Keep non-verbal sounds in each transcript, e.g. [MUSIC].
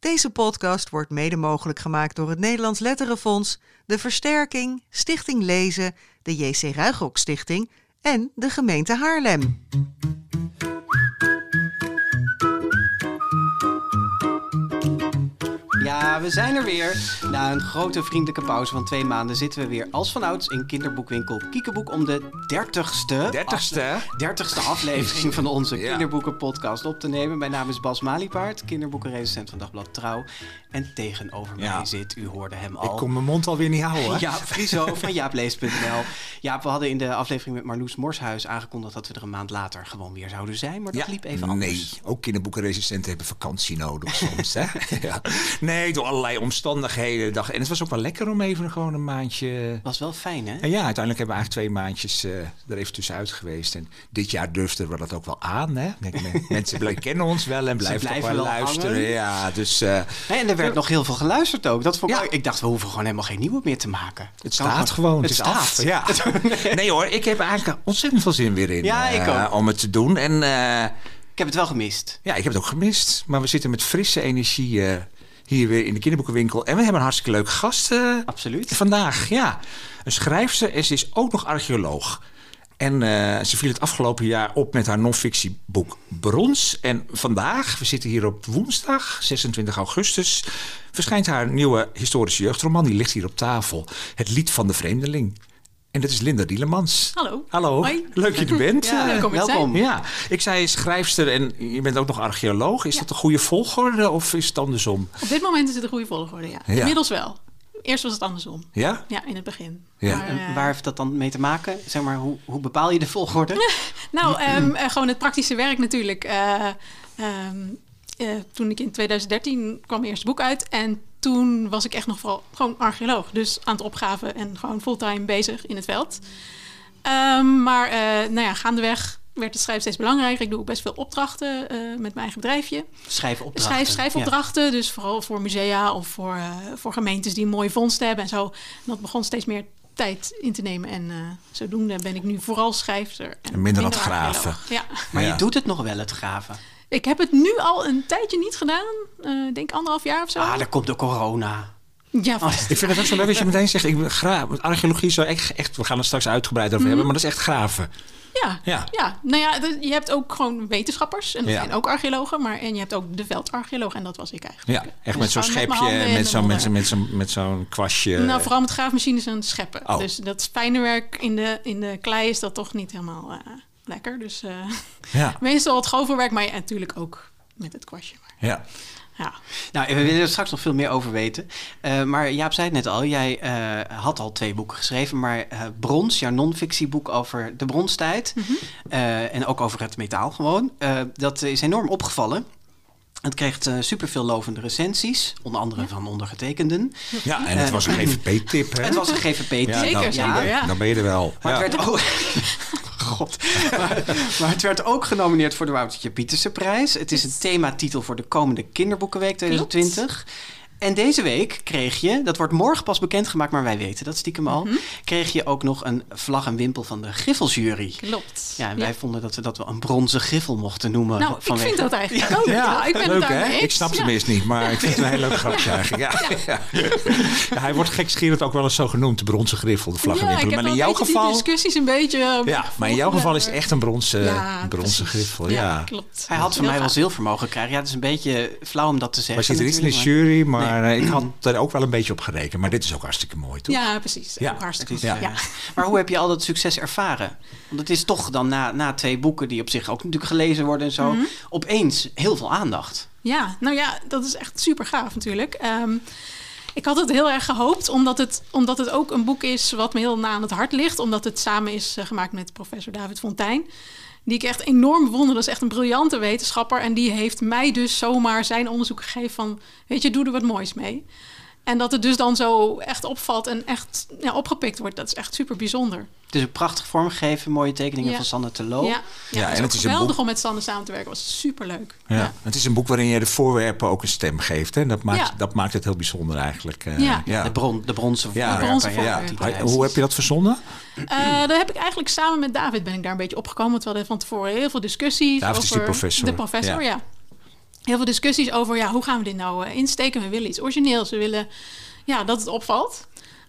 Deze podcast wordt mede mogelijk gemaakt door het Nederlands Letterenfonds, de Versterking, Stichting Lezen, de JC Ruigrok Stichting en de gemeente Haarlem. Ja, we zijn er weer. Na een grote vriendelijke pauze van twee maanden zitten we weer als vanouds in kinderboekwinkel Kiekeboek om de dertigste, Dertigste, hè? dertigste aflevering van onze Ja. kinderboekenpodcast op te nemen. Mijn naam is Bas Maliepaard, kinderboekenrecensent van Dagblad Trouw. En tegenover Ja. mij zit, u hoorde hem al... Ik kon mijn mond alweer niet houden. hè? Jaap Frieso [LAUGHS] van jaaplees.nl. Jaap, we hadden in de aflevering met Marloes Morshuis aangekondigd dat we er een maand later gewoon weer zouden zijn. Maar dat liep even anders. Nee, ook kinderboekenresistenten hebben vakantie nodig soms. hè? [LAUGHS] ja. Nee, door allerlei omstandigheden. Dag. En het was ook wel lekker om even gewoon een maandje... Was wel fijn, hè? En ja, uiteindelijk hebben we eigenlijk twee maandjes eh, er even tussenuit geweest. En dit jaar durfden we dat ook wel aan. Hè? Denk, [LAUGHS] mensen kennen ons wel en blijven blijven wel luisteren. hangen. Ja, dus eh, En er werd nog heel veel geluisterd ook. Dat vond ik, Ja. ik dacht, we hoeven gewoon helemaal geen nieuwe meer te maken. het staat gewoon. Het is staat. af. Ja. [LAUGHS] Nee hoor, ik heb eigenlijk ontzettend veel zin weer in Ja, ik eh, ook. om het te doen. En Ik heb het wel gemist. Ja, ik heb het ook gemist. Maar we zitten met frisse energie hier weer in de kinderboekenwinkel. En we hebben een hartstikke leuke gast eh, Absoluut. vandaag. Ja, een schrijfster en ze is ook nog archeoloog. En eh, ze viel het afgelopen jaar op met haar non-fictieboek Brons. En vandaag, we zitten hier op woensdag, 26 augustus... verschijnt haar nieuwe historische jeugdroman. Die ligt hier op tafel. Het lied van de vreemdeling. En dat is Linda Dielemans. Hallo. Hallo, Hoi. leuk dat je er bent. Ja, leuk om te welkom. ja, ik zei schrijfster en je bent ook nog archeoloog. Is dat de goede volgorde of is het andersom? Op dit moment is het de goede volgorde, ja. Ja. Inmiddels wel. Eerst was het andersom. Ja? Ja, in het begin. Ja. Maar, En eh, waar heeft dat dan mee te maken? Zeg maar, hoe, hoe bepaal je de volgorde? [LAUGHS] Nou, ehm, eh, gewoon het praktische werk natuurlijk. Eh, ehm, eh, toen ik in 2013 kwam mijn eerste boek uit. En toen was ik echt nog vooral gewoon archeoloog. Dus aan het opgaven en gewoon fulltime bezig in het veld. Ehm, maar eh, nou ja, gaandeweg werd het schrijven steeds belangrijker. Ik doe ook best veel opdrachten eh, met mijn eigen bedrijfje. Schrijfopdrachten. Schrijf, schrijfopdrachten, dus vooral voor musea of voor, eh, voor gemeentes die een mooie vondst hebben en zo. En dat begon steeds meer tijd in te nemen. En eh, zodoende ben ik nu vooral schrijfster. En minder aan het graven. Ja. Maar Ja. je doet het nog wel, het graven. Ik heb het nu al een tijdje niet gedaan. eh, Ik denk anderhalf jaar of zo. Ah, daar komt de corona. ja, vast. Ik vind het ook zo leuk dat je meteen zegt, ik ben graaf. Want Archeologie is zo echt, echt, we gaan het straks uitgebreid over hebben, maar dat is echt graven. Ja. Ja. Ja. nou ja, je hebt ook gewoon wetenschappers en, Ja. en ook archeologen, maar en je hebt ook de veldarcheoloog en dat was ik eigenlijk. Ja, echt Dus met zo'n gewoon mijn schepje, met zo'n met zo'n met zo'n met zo'n kwastje. Nou, vooral met graafmachines en scheppen. Oh. Dus dat fijne werk in de, in de klei is dat toch niet helemaal eh, lekker. Dus eh, Ja, [LAUGHS] meestal het groverwerk, maar ja, natuurlijk ook met het kwastje. Maar, ja. ja. Nou, we willen er straks nog veel meer over weten. Eh, maar Jaap zei het net al, jij eh, had al twee boeken geschreven. Maar eh, Brons, jouw non-fictieboek over de bronstijd... Mhm. eh, en ook over het metaal gewoon... eh, dat is enorm opgevallen. Het kreeg uh, superveel lovende recensies. Onder andere van ondergetekenden. ja, en het was een GVP-tip, hè? [LAUGHS] Het was een GVP-tip. Ja, Zeker, zeker, ja. Dan ben je er wel. Maar Ja. het werd ook... [LAUGHS] God. Maar, maar het werd ook genomineerd voor de Woutertje Pieterse prijs. Het is een thematitel voor de komende Kinderboekenweek 2020. En deze week kreeg je, dat wordt morgen pas bekendgemaakt, maar wij weten dat stiekem al, Mhm. kreeg je ook nog een vlag en wimpel van de Griffelsjury. Klopt. Ja, en wij vonden dat we dat wel een bronzen griffel mochten noemen. Nou, ik vind dat eigenlijk ook. Ja, Ja, ik ben leuk het hè? Ik snap het Ja. meest niet, maar ik vind het een heel leuk grapje eigenlijk. Ja. Ja. [LAUGHS] Ja, hij wordt gekscherend ook wel eens zo genoemd, de bronzen griffel, de Ja, ik vlaggenwimpel. heb Maar in jouw die geval... discussies een beetje... eh, Ja, maar in jouw geval is het echt een bronzen, Ja, bronzen griffel. Ja. klopt. Hij had van mij wel zilver mogen krijgen. Ja, het is een beetje flauw om dat te zeggen. Maar zit er iets in de jury, maar eh, ik had [CLEARS THROAT] er ook wel een beetje op gerekend. Maar dit is ook hartstikke mooi, toch? Ja, precies. Ja. Ook hartstikke is, ja. Ja. [LAUGHS] Maar hoe heb je al dat succes ervaren? Want het is toch dan na, na twee boeken die op zich ook natuurlijk gelezen worden en zo, Mhm. opeens heel veel aandacht. Ja, nou ja, dat is echt super gaaf natuurlijk. Ehm, ik had het heel erg gehoopt, omdat het, omdat het ook een boek is wat me heel na aan het hart ligt. Omdat het samen is eh, gemaakt met professor David Fontijn. Die ik echt enorm bewonder. Dat is echt een briljante wetenschapper. En die heeft mij dus zomaar zijn onderzoek gegeven van... weet je, doe er wat moois mee. En dat het dus dan zo echt opvalt en echt ja, opgepikt wordt. Dat is echt super bijzonder. Het is ook prachtig vormgegeven, mooie tekeningen Ja. van Sanne Terlo. Ja, ja, en en het is een geweldig boek- om met Sander samen te werken. was super leuk. Ja. Het is een boek waarin je de voorwerpen ook een stem geeft. Hè? Dat, maakt, Ja. dat maakt het heel bijzonder eigenlijk. eh, Ja. De, bron, de bronzen Ja, voorwerpen. bronzen ja, voorwerpen. die Hij- Hoe heb je dat verzonnen? Eh, daar heb ik eigenlijk samen met David ben ik daar een beetje opgekomen. Want we hadden van tevoren heel veel discussies David is die professor. de professor, ja. Heel veel discussies over ja, hoe gaan we dit nou eh, insteken. We willen iets origineels, we willen ja, dat het opvalt.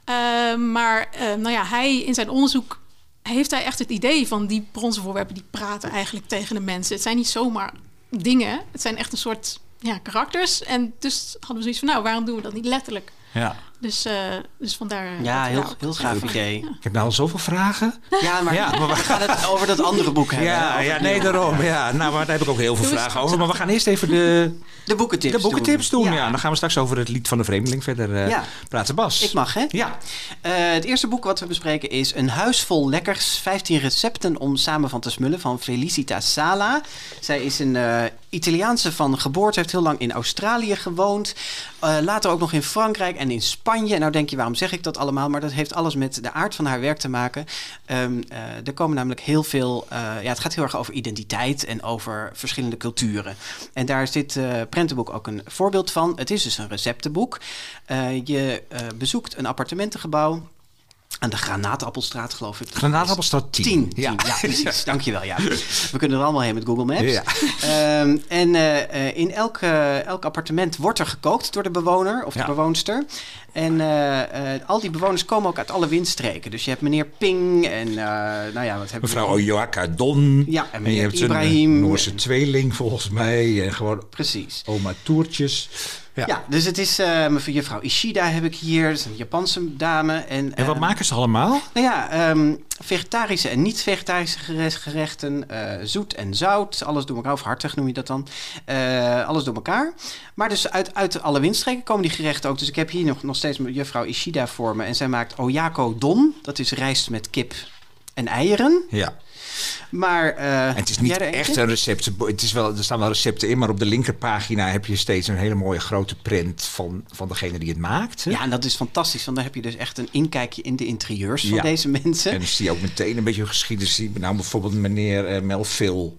Uh, maar uh, nou ja, hij in zijn onderzoek heeft hij echt het idee van die bronzen voorwerpen die praten eigenlijk tegen de mensen. Het zijn niet zomaar dingen, het zijn echt een soort ja, karakters. En dus hadden we zoiets van, nou, waarom doen we dat niet letterlijk? Ja. Dus, uh, dus vandaar. Ja, heel, heel gaaf idee. Ja. Ik heb nou al zoveel vragen. Ja, maar, ja, maar we gaan het over dat andere boek hebben. Ja, ja nee, daarom. Ja, nou, maar daar heb ik ook heel veel vragen over. Maar we gaan eerst even de, de boekentips, de boekentips doen. doen. Ja. dan gaan we straks over het lied van de Vreemdeling verder uh, ja. praten. Bas. Ik mag, hè? Ja. Uh, het eerste boek wat we bespreken is Een huis vol lekkers. 15 recepten om samen van te smullen van Felicita Sala. Zij is een Italiaanse van geboorte, heeft heel lang in Australië gewoond. later ook nog in Frankrijk en in Spanje. Nou denk je, waarom zeg ik dat allemaal? Maar dat heeft alles met de aard van haar werk te maken. Um, uh, er komen namelijk heel veel... Uh, ja, het gaat heel erg over identiteit en over verschillende culturen. En daar is dit uh, prentenboek ook een voorbeeld van. Het is dus een receptenboek. je bezoekt een appartementengebouw... Aan de Granaatappelstraat, geloof ik. Granaatappelstraat 10. 10, ja. ja, precies. Dankjewel. Ja. We kunnen er allemaal heen met Google Maps. Ja. Um, en uh, in elk, uh, elk appartement wordt er gekookt door de bewoner of de bewoonster. En uh, al die bewoners komen ook uit alle windstreken. Dus je hebt meneer Ping en nou ja, wat hebben Mevrouw Oyoaka Don. Ja, en, en je hebt Ibrahim. een Noorse tweeling volgens mij. En gewoon Precies. oma Toertjes. Ja. ja. dus het is uh, juffrouw Ishida heb ik hier. Dat is een Japanse dame. En, en wat uh, maken ze allemaal? Nou ja, um, vegetarische en niet-vegetarische gerechten. Uh, zoet en zout. Alles door elkaar. Of hartig noem je dat dan. alles door elkaar. Maar dus uit, uit alle windstreken komen die gerechten ook. Dus ik heb hier nog, nog steeds juffrouw Ishida voor me. En zij maakt oyako don. Dat is rijst met kip en eieren. Ja. Maar uh, en het is niet echt een recept. Het is wel, er staan wel recepten in, maar op de linkerpagina heb je steeds een hele mooie grote print van, van degene die het maakt. Hè? Ja, en dat is fantastisch, want dan heb je dus echt een inkijkje in de interieurs van ja. deze mensen. En dan zie je ook meteen een beetje geschiedenis. Nou, bijvoorbeeld meneer uh, Melville.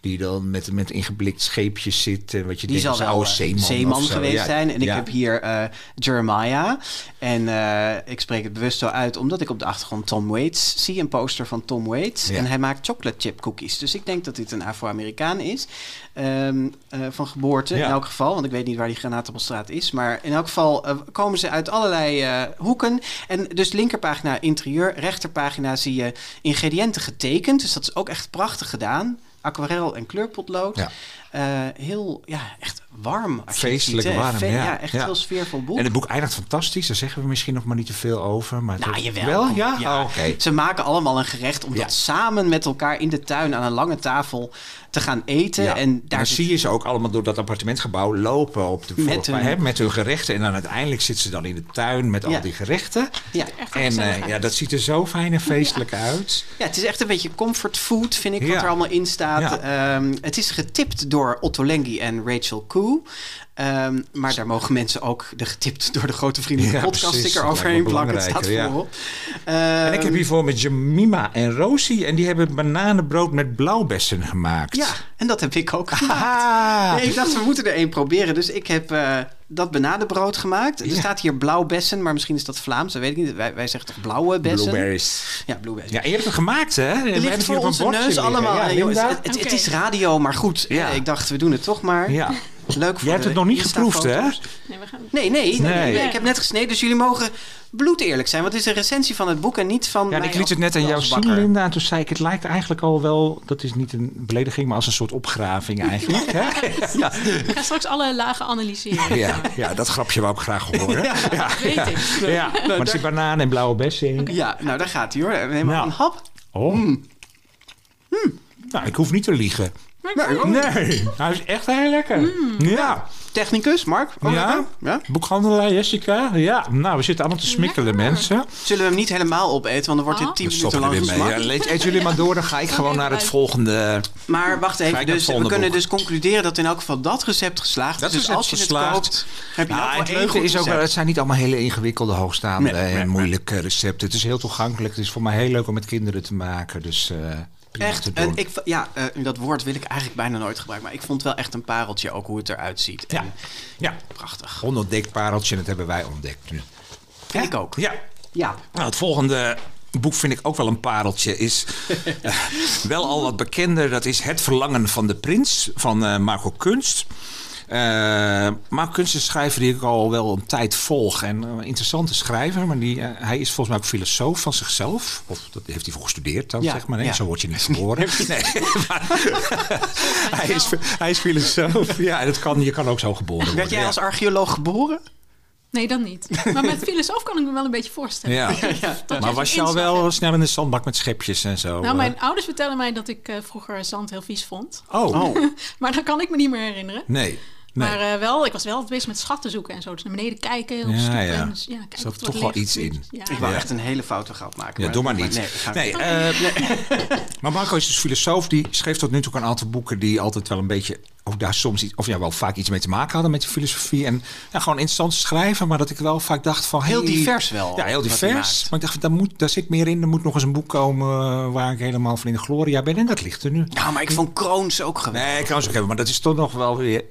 Die dan met, met ingeblikt scheepjes zit. En wat je die denkt zal oude zeeman, zeeman geweest ja. zijn. En ja. ik heb hier uh, Jeremiah. En uh, ik spreek het bewust zo uit, omdat ik op de achtergrond Tom Waits zie. Een poster van Tom Waits. Ja. En hij maakt chocolate chip cookies. Dus ik denk dat dit een Afro-Amerikaan is. Um, uh, van geboorte in elk geval. Want ik weet niet waar die Granaatappelstraat is. Maar in elk geval komen ze uit allerlei hoeken. En dus linkerpagina interieur. Rechterpagina zie je ingrediënten getekend. Dus dat is ook echt prachtig gedaan aquarel en kleurpotlood. Ja. Uh, heel, ja, echt warm. Feestelijk ziet, warm, Fe- ja. ja. echt Ja. heel sfeervol boek. En het boek eindigt fantastisch. Daar zeggen we misschien nog maar niet te veel over. Maar nou, jawel. Wel? Ja? Ja. Oh, Oké. Ze maken allemaal een gerecht om Ja. dat samen met elkaar in de tuin aan een lange tafel te gaan eten. Ja. En En daar dan zit- zie je ze ook allemaal door dat appartementgebouw lopen op de Met voorplein, hun- hè, met hun gerechten. En dan uiteindelijk zitten ze dan in de tuin met Ja. al die gerechten. Ja. Echt En eh, ja, dat ziet er zo fijn en feestelijk uit. Ja, het is echt een beetje comfortfood, vind ik, Ja. wat er allemaal in staat. Ja. Ehm, het is getipt door Otto Lengi en Rachel Koe. Ehm, maar daar mogen mensen ook de getipt door de grote vrienden Ja, podcast precies. sticker Dat overheen plakken. Het staat belangrijker, voorop. En ik heb Ehm, hier voor met Jemima en Rosie. En die hebben bananenbrood met blauwbessen gemaakt. Ja, en dat heb ik ook gemaakt. Nee, ik dacht, we moeten er één proberen. Dus ik heb eh, dat bananenbrood gemaakt. Er Ja. staat hier blauwbessen, maar misschien is dat Vlaams. Dat weet ik niet. Wij, wij zeggen toch blauwe bessen? Blueberries. Ja, blueberries. Ja, en je hebt het gemaakt, hè? We Het hebben ligt voor onze neus liggen. allemaal. Ja, het, is radio, maar goed. Ja. Eh, Ik dacht, we doen het toch maar. Ja. Leuk voor Jij hebt het nog niet geproefd, hè? Nee, we gaan... Nee, nee, nee, Nee. nee. Ik heb net gesneden, dus jullie mogen bloed eerlijk zijn. Want het is een recensie van het boek en niet van Ja, ik liet het net aan jou zien. Linda. En toen zei ik, het lijkt eigenlijk al wel... Dat is niet een belediging, maar als een soort opgraving eigenlijk. hè? [LAUGHS] ja. Ik ga straks alle lagen analyseren. Ja, ja, dat grapje wou ik graag horen. Ja, ja, Weet ik. ja. maar er zit banaan en blauwe bessen in. Ja, nou daar gaat hij hoor. Neem maar Nou. een hap. Oh. Mm. Nou, ik hoef niet te liegen. Nou, Nee, hij is echt heel lekker. Ja. Technicus, Mark? Ja. ja. Boekhandelaar Jessica. Ja, nou, we zitten allemaal te smikkelen, Lekker. mensen. Zullen we hem niet helemaal opeten, want dan wordt dit Oh. 10 We minuten lang weer mee. Ja, eten jullie maar door, dan ga ik gewoon naar het volgende. Maar wacht even, dus we kunnen boek. dus concluderen dat in elk geval dat recept geslaagd Dat is. Dus recept als je geslaagd. het koopt, heb je Nou, het één leuke goed is ook wel, recept. het zijn niet allemaal hele ingewikkelde, hoogstaande Nee, nee, en nee. moeilijke recepten. Het is heel toegankelijk. Het is voor mij heel leuk om met kinderen te maken. Dus eh Echt, en ik, ja, eh, dat woord wil ik eigenlijk bijna nooit gebruiken. Maar ik vond wel echt een pareltje ook hoe het eruit ziet. Ja. En Ja, prachtig. onontdekt pareltje, dat hebben wij ontdekt nu. Ik ook. Ja, Ja. Nou, het volgende boek vind ik ook wel een pareltje. Is [LAUGHS] eh, wel al wat bekender. Dat is Het Verlangen van de Prins van eh, Marco Kunst. Maar een kunstenschrijver die ik al wel een tijd volg. En een interessante schrijver. Maar die, hij is volgens mij ook filosoof van zichzelf. Of dat heeft hij voor gestudeerd dan, Ja, zeg maar. Nee, ja. Zo word je niet [LAUGHS] geboren. Nee, [LAUGHS] maar, [LAUGHS] hij, is, hij is filosoof. Ja, dat kan, je kan ook zo geboren worden. Werd jij ja. als archeoloog geboren? Nee, dan niet. Maar met filosoof kan ik me wel een beetje voorstellen. Ja. Maar was je al wel hebt. snel in de zandbak met schepjes en zo? Nou, eh? mijn ouders vertellen mij dat ik eh, vroeger zand heel vies vond. Oh, Oh, Maar dat kan ik me niet meer herinneren. nee. Nee. Maar eh, wel, ik was wel bezig met schatten zoeken en zo. Dus naar beneden kijken, op Ja, stoepen. ja. En, dus, ja, kijken Zat of er toch wat wel iets in. Ja. ik wou Ja. echt een hele foute grap maken. Ja, doe maar niet. Nee, ik ga Nee, eh, [LAUGHS] maar Marco is dus filosoof. Die schreef tot nu toe ook een aantal boeken die altijd wel een beetje... Ook daar soms iets, of ja, wel vaak iets mee te maken hadden met de filosofie. En ja, gewoon interessant schrijven. Maar dat ik wel vaak dacht van... Heel hey, divers wel, Ja, heel divers. Maar ik dacht, daar, moet, daar zit meer in. Er moet nog eens een boek komen eh, waar ik helemaal van in de gloria ben. En dat ligt er nu. Nou, maar ik vond Kroons ook geweldig. Nee, ze ook hebben. Maar dat is toch nog wel weer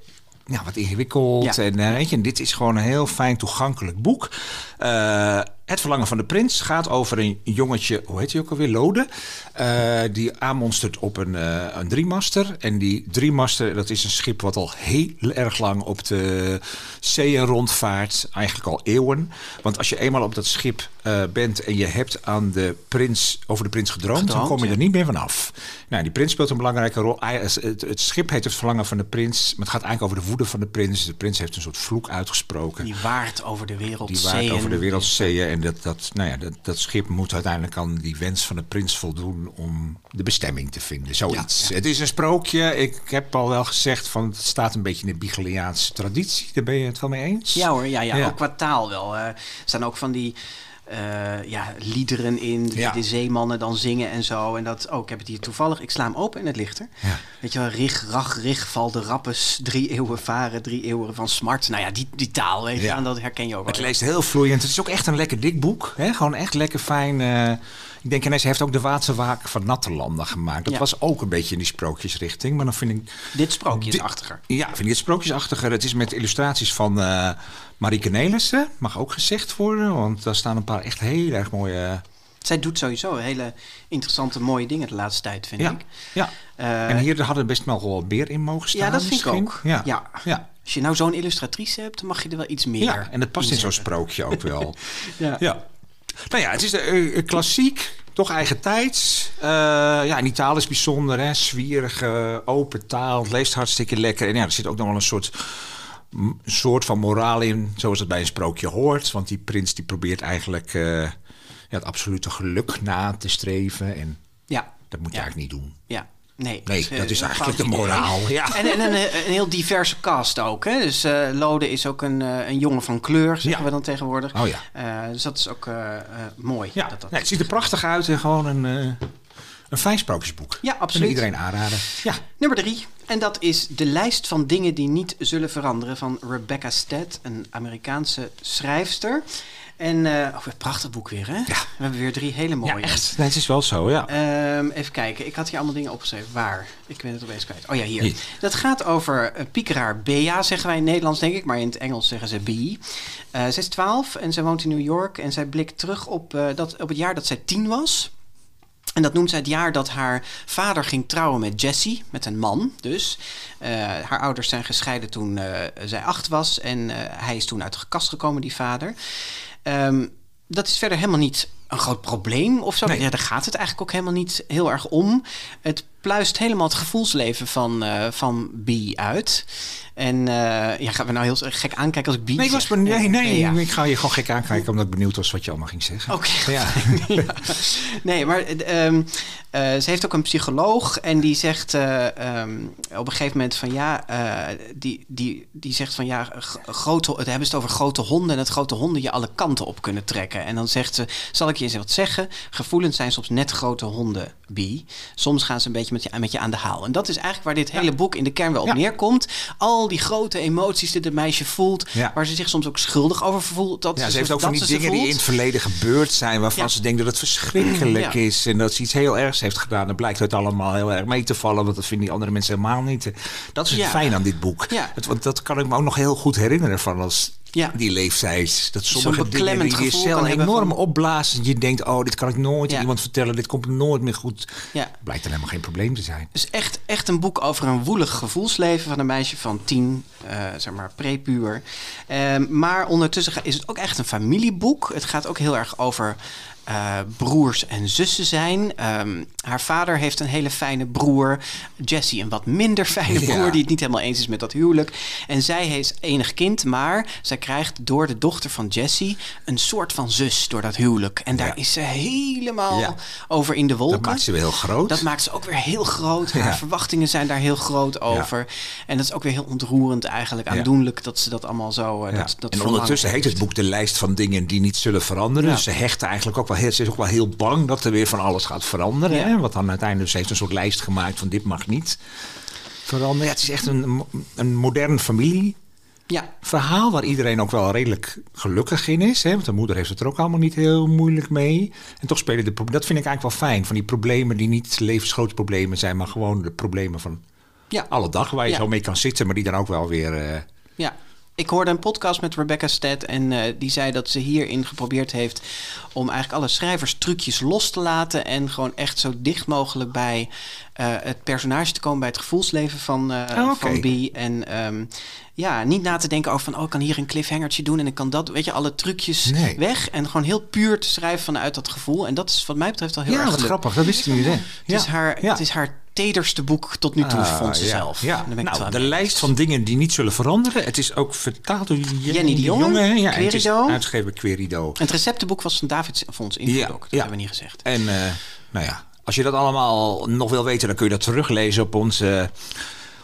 ja, wat ingewikkeld. Ja. En, eh, weet je, en dit is gewoon een heel fijn toegankelijk boek. Eh, het Verlangen van de Prins gaat over een jongetje, hoe heet hij ook alweer, Lode. eh, die aanmonstert op een, eh een driemaster. En die driemaster, dat is een schip wat al heel erg lang op de zeeën rondvaart. Eigenlijk al eeuwen. Want als je eenmaal op dat schip eh, bent en je hebt aan de prins, over de prins gedroomd, dan kom je ja. er niet meer vanaf. Nou, die prins speelt een belangrijke rol. Het, schip heet het Verlangen van de Prins. Maar het gaat eigenlijk over de woede van de prins. De prins heeft een soort vloek uitgesproken. Die waard over de wereld. Die waard over de wereldzeeën. En dat, dat, nou ja, dat, dat schip moet uiteindelijk aan die wens van de prins voldoen om de bestemming te vinden. Zoiets. Ja, Het is een sprookje. Ik heb al wel gezegd van het staat een beetje in de Bigeliaanse traditie. Daar ben je het wel mee eens? Ja hoor, ja, ja, ook qua taal wel. er staan ook van die eh, ja, liederen in, die Ja. de zeemannen dan zingen en zo. En dat, oh, ik heb het hier toevallig. Ik sla hem open en het ligt er. Ja. Weet je wel, rig, rach, rig, val de rappes, drie eeuwen varen, drie eeuwen van smart. Nou ja, die, die taal, weet je, Ja. en dat herken je ook wel. Het leest heel vloeiend. Het is ook echt een lekker dik boek. Hè? Gewoon echt lekker fijn. eh. Ik denk, en hij heeft ook de Waadse Waak van Natterlanden gemaakt. Dat Ja. was ook een beetje in die sprookjesrichting. Maar dan vind ik... Dit sprookje is Dit-. Ja, vind ik het sprookjesachtiger. Het is met illustraties van eh Marieke Nelissen. Mag ook gezegd worden. Want daar staan een paar echt heel erg mooie... Zij doet sowieso hele interessante, mooie dingen de laatste tijd, vind ja, ik. ja. Eh, en hier hadden best wel wel meer in mogen staan. ja, dat vind ik ook. Ja. Ja. Ja. Als je nou zo'n illustratrice hebt, dan mag je er wel iets meer Ja, en dat past in zo'n zetten. sprookje ook wel. [LAUGHS] Ja. Ja. Nou ja, het is eh, eh, klassiek, toch eigen tijds. Eh, ja, en die taal is bijzonder, hè. Zwierige, open taal. Het leest hartstikke lekker. En ja, er zit ook nog wel een soort, een soort van moraal in, zoals het bij een sprookje hoort. Want die prins die probeert eigenlijk ja, het absolute geluk na te streven. En Ja. dat moet je Ja. eigenlijk niet doen. Ja. Nee, Nee, eh, dat is een eigenlijk de idee. moraal. Ja. En, en een, een heel diverse cast ook. Hè? Dus eh, Lode is ook een, eh, een jongen van kleur, zeggen Ja. we dan tegenwoordig. Oh ja. Eh, dus dat is ook eh, eh, mooi. Ja, dat, dat... nee, het ziet er prachtig uit en gewoon een, eh, een fijn sprookjesboek. Ja, absoluut. iedereen aanraden. Ja. Nummer drie. En dat is De lijst van dingen die niet zullen veranderen van Rebecca Stead, een Amerikaanse schrijfster. En eh oh, een prachtig boek weer, hè? We hebben weer drie hele mooie. Ja, echt. Nee, het is wel zo, ja. Ehm, even kijken, ik had hier allemaal dingen opgeschreven. Waar? Ik ben het opeens kwijt. Oh ja, hier. Hier. Dat gaat over uh, piekeraar Bea, zeggen wij in het Nederlands, denk ik. Maar in het Engels zeggen ze Bee. Eh zij is 12 en zij woont in New York. En zij blikt terug op, eh, dat, op het jaar dat zij tien was. En dat noemt zij het jaar dat haar vader ging trouwen met Jessie, met een man dus. Eh, haar ouders zijn gescheiden toen eh, zij acht was. En eh, hij is toen uit de kast gekomen, die vader. Ehm, dat is verder helemaal niet een groot probleem of zo. Nee. Ja, daar gaat het eigenlijk ook helemaal niet heel erg om. Het pluist helemaal het gevoelsleven van, eh van B uit. En eh, ja, gaan we nou heel gek aankijken als ik Nee, ik was benieuwd. Nee, nee, ja. ik ga je gewoon gek aankijken omdat ik benieuwd was wat je allemaal ging zeggen. Oké. Ja. [LAUGHS] Ja. Nee, maar eh, ehm, eh, ze heeft ook een psycholoog en die zegt eh, ehm, op een gegeven moment van ja, die, die, die zegt van ja, grote, het hebben ze het over grote honden en dat grote honden je alle kanten op kunnen trekken. En dan zegt ze, zal ik je eens wat zeggen? Gevoelens zijn soms net grote honden, B. Soms gaan ze een beetje met je, met je aan de haal. En dat is eigenlijk waar dit hele boek in de kern wel op neerkomt. Al die grote emoties die het meisje voelt, Ja. waar ze zich soms ook schuldig over voelt. Dat Ja, ze heeft ook van die dingen die in het verleden gebeurd zijn... waarvan Ja. ze denkt dat het verschrikkelijk is... en dat ze iets heel ergs heeft gedaan. Dan blijkt het allemaal heel erg mee te vallen... want dat vinden die andere mensen helemaal niet. Dat is het fijn aan dit boek. Het, want dat kan ik me ook nog heel goed herinneren... van als Ja. Die leeftijd. Dat sommige dingen die je gevoel cel kan hebben enorm van- opblazen. Je denkt, oh, dit kan ik nooit Ja. iemand vertellen. Dit komt nooit meer goed. Ja. Blijkt dan helemaal geen probleem te zijn. Dus echt, echt een boek over een woelig gevoelsleven van een meisje van tien, eh, zeg maar prepuber. Ehm, maar ondertussen is het ook echt een familieboek. Het gaat ook heel erg over eh, broers en zussen zijn. Ehm, haar vader heeft een hele fijne broer. Jessie een wat minder fijne [LAUGHS] Ja. broer die het niet helemaal eens is met dat huwelijk. En zij is enig kind, maar zij krijgt door de dochter van Jessie een soort van zus door dat huwelijk. En daar Ja. is ze helemaal Ja. over in de wolken. Dat maakt ze weer heel groot. Dat maakt ze ook weer heel groot. Haar verwachtingen zijn daar heel groot over. En dat is ook weer heel ontroerend eigenlijk. Aandoenlijk dat ze dat allemaal zo... eh, dat, dat en ondertussen heet heeft. het boek De lijst van dingen die niet zullen veranderen. Dus ze hecht eigenlijk ook wel ze is ook wel heel bang dat er weer van alles gaat veranderen. Ja. Hè? Want dan uiteindelijk ze heeft een soort lijst gemaakt van dit mag niet veranderen. Ja, het is echt een, een modern familieverhaal Ja, waar iedereen ook wel redelijk gelukkig in is. Hè? Want de moeder heeft het er ook allemaal niet heel moeilijk mee. En toch spelen de dat vind ik eigenlijk wel fijn. Van die problemen die niet levensgrote problemen zijn, maar gewoon de problemen van ja, alle dag waar je Ja. zo mee kan zitten, maar die dan ook wel weer. eh, ja. Ik hoorde een podcast met Rebecca Stead en eh, die zei dat ze hierin geprobeerd heeft om eigenlijk alle schrijverstrucjes los te laten en gewoon echt zo dicht mogelijk bij eh, het personage te komen, bij het gevoelsleven van, Oh, oké. van B. En ehm, ja, niet na te denken over van, oh, ik kan hier een cliffhangertje doen en ik kan dat, weet je, alle trucjes Nee. weg en gewoon heel puur te schrijven vanuit dat gevoel. En dat is wat mij betreft wel heel ja, erg wat grappig. Dat wist ik niet. Hè? Het, is haar, ja. het is haar tederste boek tot nu toe, Ah, vond ze ja. zelf. Ja, nou, de lijst van dingen die niet zullen veranderen. Het is ook vertaald door Jenny, Jenny de Jonge, hè? Ja, Querido. uitgegeven Querido. Het receptenboek was van David Fonds Invloed ook, dat hebben we niet gezegd. En eh, nou ja, als je dat allemaal nog wil weten, dan kun je dat teruglezen op onze,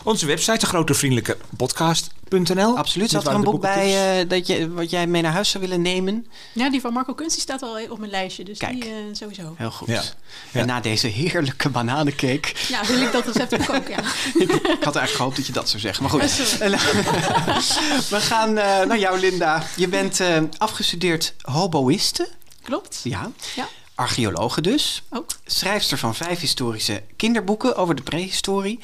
onze website, de grote vriendelijke podcast.nl. Absoluut. Zat er een boek bij eh, dat je, wat jij mee naar huis zou willen nemen? Ja, die van Marco Kunst die staat al op mijn lijstje. Dus Kijk. die eh, sowieso. Heel goed. Ja. Ja. En na deze heerlijke bananencake... Ja, wil ik dat recept ook ook, ja. [LAUGHS] ik had eigenlijk gehoopt dat je dat zou zeggen. Maar Oh, goed. sorry. We gaan eh, naar jou, Linda. Je bent eh, afgestudeerd hoboïste. Klopt. Ja. Ja, Archeologe dus. ook. schrijfster van vijf historische kinderboeken over de prehistorie.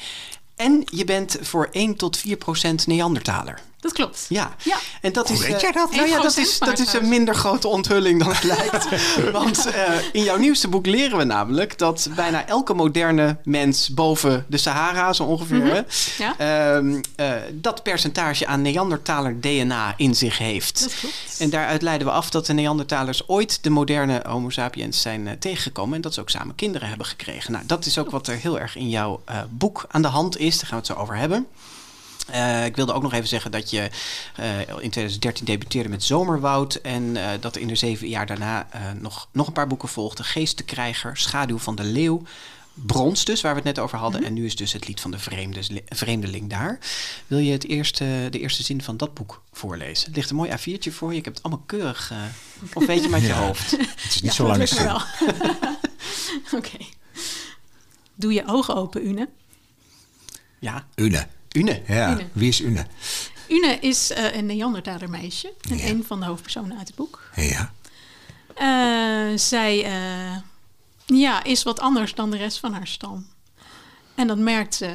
En je bent voor 1 tot 4 procent Neandertaler. Dat klopt. Ja. Ja. En dat Hoe is, weet eh, jij dat? Nou ja, dat 1% is, dat is een minder grote onthulling dan het [LAUGHS] lijkt. Want eh, in jouw nieuwste boek leren we namelijk dat bijna elke moderne mens boven de Sahara, zo ongeveer, Ja. ehm, eh, dat percentage aan Neandertaler DNA in zich heeft. Dat klopt. En daaruit leiden we af dat de Neandertalers ooit de moderne Homo sapiens zijn eh, tegengekomen. En dat ze ook samen kinderen hebben gekregen. Nou, dat is ook wat er heel erg in jouw eh, boek aan de hand is. Daar gaan we het zo over hebben. Eh, ik wilde ook nog even zeggen dat je eh, in 2013 debuteerde met Zomerwoud. En eh, dat er in de zeven jaar daarna eh, nog, nog een paar boeken volgden. Geestenkrijger, Schaduw van de Leeuw. Brons dus, waar we het net over hadden. En nu is dus het lied van de vreemde, vreemdeling daar. Wil je het eerste, de eerste zin van dat boek voorlezen? Er ligt een mooi A4'tje voor je. Ik heb het allemaal keurig... eh, of weet je uit je [LAUGHS] Ja. hoofd? Het is niet Ja, zo lang. [LAUGHS] Oké. Doe je ogen open, Une. Ja, Une. Une. Ja, Une. wie is Une? Une is eh, een Neandertaler meisje. En Ja. een van de hoofdpersonen uit het boek. Ja. Eh, zij eh, ja, is wat anders dan de rest van haar stam. En dat merkt ze.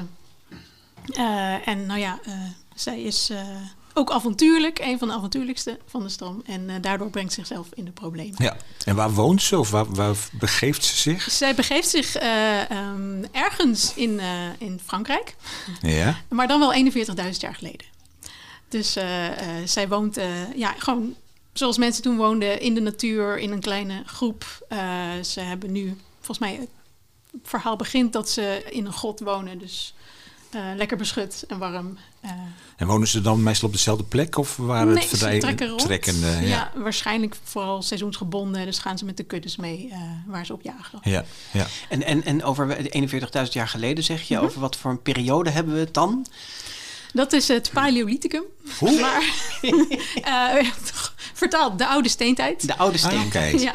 En nou ja, zij is ook avontuurlijk. Een van de avontuurlijkste van de stam. En eh, daardoor brengt ze zichzelf in de problemen. ja. En waar woont ze of waar, waar begeeft ze zich? Zij begeeft zich eh, ehm, ergens in, eh, in Frankrijk. Ja. [LAUGHS] Maar dan wel 41.000 jaar geleden. Dus zij woont ja, gewoon zoals mensen toen woonden in de natuur, in een kleine groep. Ze hebben nu, volgens mij, het verhaal begint dat ze in een grot wonen. Dus lekker beschut en warm. Eh, En wonen ze dan meestal op dezelfde plek of waren nee, het ze trekken rond. trekkende? ja. Ja. waarschijnlijk vooral seizoensgebonden. Dus gaan ze met de kuddes mee eh, waar ze op jagen. Ja. ja. En, en, en over 41.000 jaar geleden zeg je, over wat voor een periode hebben we het dan? Dat is het Paleolithicum. Hoe? [LAUGHS] Maar eh, [LAUGHS] vertaald de oude steentijd. De oude Ah, steen. oké. Ja,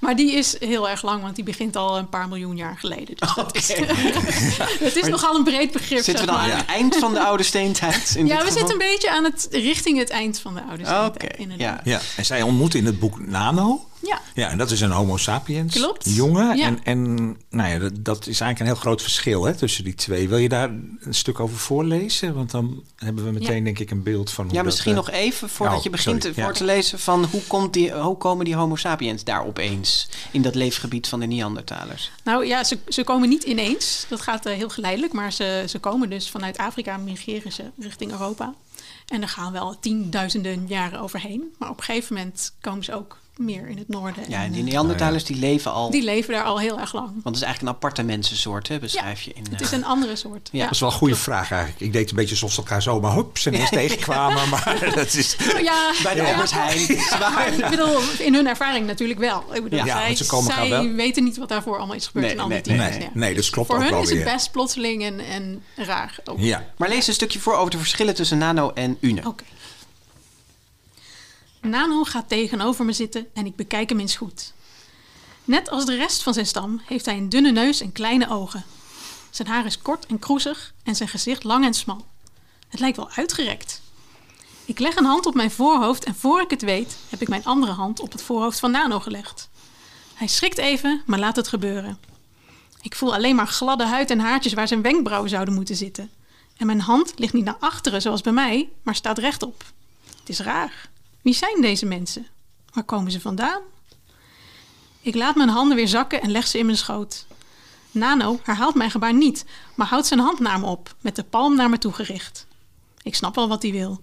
maar die is heel erg lang, want die begint al een paar miljoen jaar geleden. Dus dat is, [LAUGHS] het is nogal een breed begrip. Zitten we dan maar. aan het eind van de oude steentijd? in Ja, we geval? zitten een beetje aan het richting het eind van de oude Oké, steentijd. inderdaad. Ja. En zij ontmoet in het boek Nano. Ja. Ja, en dat is een homo sapiens Klopt. jongen. Ja. En, en nou ja, dat, dat is eigenlijk een heel groot verschil hè, tussen die twee. Wil je daar een stuk over voorlezen? Want dan hebben we meteen Ja. denk ik een beeld van hoe Ja, misschien eh, nog even voordat oh, je begint sorry, voor ja. te lezen van hoe, komt die, hoe komen die homo sapiens daar opeens in dat leefgebied van de Neandertalers? Nou ja, ze, ze komen niet ineens. Dat gaat eh, heel geleidelijk. Maar ze, ze komen dus vanuit Afrika, migreren ze richting Europa. En er gaan wel tienduizenden jaren overheen. Maar op een gegeven moment komen ze ook meer in het noorden. Ja, en en, die Neandertalers die leven al, die leven daar al heel erg lang. want het is eigenlijk een aparte mensensoort, hè, beschrijf je in. Het is eh, een andere soort. Ja. Dat is wel een goede vraag eigenlijk. Ik deed een beetje alsof ze elkaar zomaar hups ineens [LAUGHS] tegenkwamen. Maar [LAUGHS] dat is... Ja, bij de ja. Albert Heijn. Ik bedoel, in hun ervaring natuurlijk wel. Ik bedoel, Ja, zij, want ze komen zij wel- weten niet wat daarvoor allemaal is gebeurd Nee, in al die nee. Nee, ja. nee, dus klopt Voor ook hun is het best plotseling en, en raar. Ook. Ja, Maar lees een stukje voor over de verschillen tussen nano en une. Oké. Nano gaat tegenover me zitten en ik bekijk hem eens goed. Net als de rest van zijn stam heeft hij een dunne neus en kleine ogen. Zijn haar is kort en kroezig en zijn gezicht lang en smal. Het lijkt wel uitgerekt. Ik leg een hand op mijn voorhoofd en voor ik het weet, heb ik mijn andere hand op het voorhoofd van Nano gelegd. Hij schrikt even, maar laat het gebeuren. Ik voel alleen maar gladde huid en haartjes waar zijn wenkbrauwen zouden moeten zitten. En mijn hand ligt niet naar achteren zoals bij mij, maar staat rechtop. Het is raar. Wie zijn deze mensen? Waar komen ze vandaan? Ik laat mijn handen weer zakken en leg ze in mijn schoot. Nano herhaalt mijn gebaar niet, maar houdt zijn hand naar me op, met de palm naar me toe gericht. Ik snap wel wat hij wil.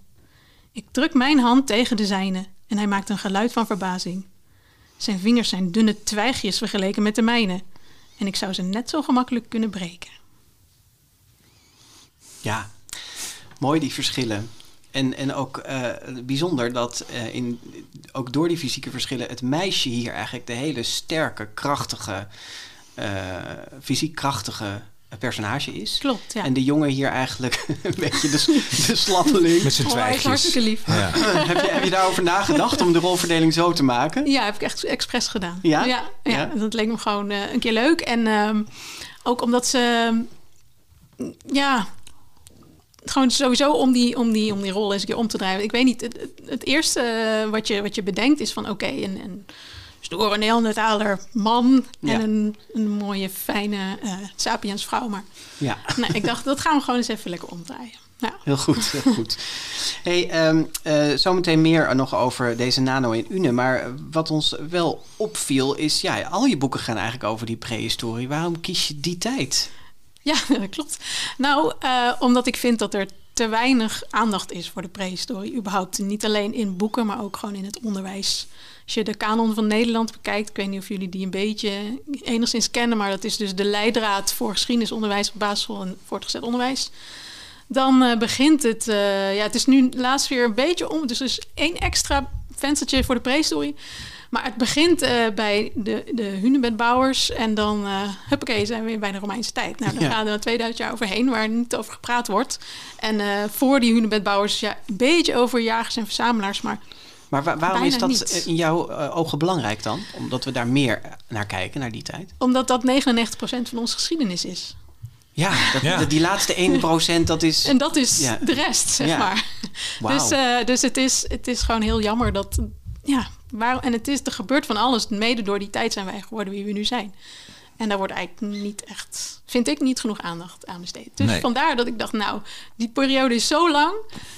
Ik druk mijn hand tegen de zijne en hij maakt een geluid van verbazing. Zijn vingers zijn dunne twijgjes vergeleken met de mijne en ik zou ze net zo gemakkelijk kunnen breken. Ja, mooi die verschillen. En, en ook eh, bijzonder dat eh, in, ook door die fysieke verschillen het meisje hier eigenlijk de hele sterke, krachtige, eh, fysiek krachtige personage is. Klopt, ja. En de jongen hier eigenlijk [LAUGHS] een beetje de, de slappeling. met zijn Oh, twijgjes. hartstikke lief. Ja. [LAUGHS] heb, je, heb je daarover nagedacht om de rolverdeling zo te maken? Ja, heb ik echt expres gedaan. Ja? Ja, ja, Ja? dat leek me gewoon eh, een keer leuk. En ehm, ook omdat ze... ja, gewoon sowieso om die, om, die, om die rol eens een keer om te draaien. Ik weet niet, het, eerste eh, wat je, wat je bedenkt is van... oké, een, een stoere man Ja. en een, een mooie, fijne eh sapiens vrouw. Maar Ja. [LAUGHS] nee, ik dacht, dat gaan we gewoon eens even lekker omdraaien. Ja. Heel goed, heel goed. Hey, ehm, eh, zometeen meer nog over deze nano in Une. Maar wat ons wel opviel is, ja, al je boeken gaan eigenlijk over die prehistorie. Waarom kies je die tijd? Ja, [LAUGHS] dat klopt. Nou, eh, omdat ik vind dat er te weinig aandacht is voor de prehistorie. Überhaupt niet alleen in boeken, maar ook gewoon in het onderwijs. Als je de kanon van Nederland bekijkt, ik weet niet of jullie die een beetje enigszins kennen, maar dat is dus de leidraad voor geschiedenisonderwijs op basisschool en voortgezet onderwijs. Dan eh, begint het, eh, ja, het is nu laatst weer een beetje om, dus er is één extra venstertje voor de prehistorie. Maar het begint eh, bij de, de hunebedbouwers en dan, eh huppakee, zijn we weer bij de Romeinse tijd. Nou, dan Ja. gaan we er 2000 jaar overheen waar niet over gepraat wordt. En eh, voor die hunebedbouwers, ja, een beetje over jagers en verzamelaars, maar Maar wa- waarom Bijna is dat niet. in jouw ogen belangrijk dan? Omdat we daar meer naar kijken, naar die tijd? omdat dat 99% van onze geschiedenis is. Ja, dat, Ja. die laatste 1% dat is... En dat is Ja. de rest, zeg Ja. maar. Wauw. Dus, eh, dus het, is, het is gewoon heel jammer dat. Ja, waar, en het is, er gebeurt van alles. Mede door die tijd zijn wij geworden wie we nu zijn. En daar wordt eigenlijk niet echt, vind ik, niet genoeg aandacht aan besteed. Dus Nee. vandaar dat ik dacht, nou, die periode is zo lang.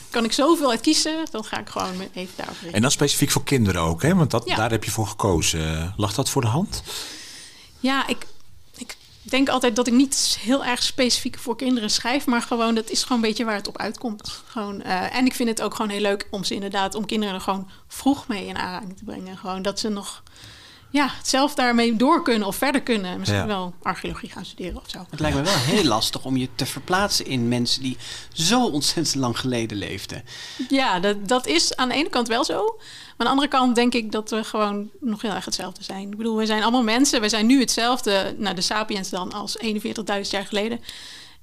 Kan ik zoveel uit kiezen? Dan ga ik gewoon even daarover richten. En dan specifiek voor kinderen ook, hè? Want dat, Ja. daar heb je voor gekozen. Lag dat voor de hand? Ja, ik denk altijd dat ik niet heel erg specifiek voor kinderen schrijf, maar gewoon dat is gewoon een beetje waar het op uitkomt. Gewoon, eh, en ik vind het ook gewoon heel leuk om ze inderdaad, om kinderen er gewoon vroeg mee in aanraking te brengen. Gewoon dat ze nog ja, zelf daarmee door kunnen of verder kunnen. Misschien Ja. wel archeologie gaan studeren of zo. Het lijkt me wel [LAUGHS] heel lastig om je te verplaatsen in mensen die zo ontzettend lang geleden leefden. Ja, dat, dat is aan de ene kant wel zo. Maar aan de andere kant denk ik dat we gewoon nog heel erg hetzelfde zijn. Ik bedoel, we zijn allemaal mensen. We zijn nu hetzelfde, nou de sapiens dan, als 41.000 jaar geleden.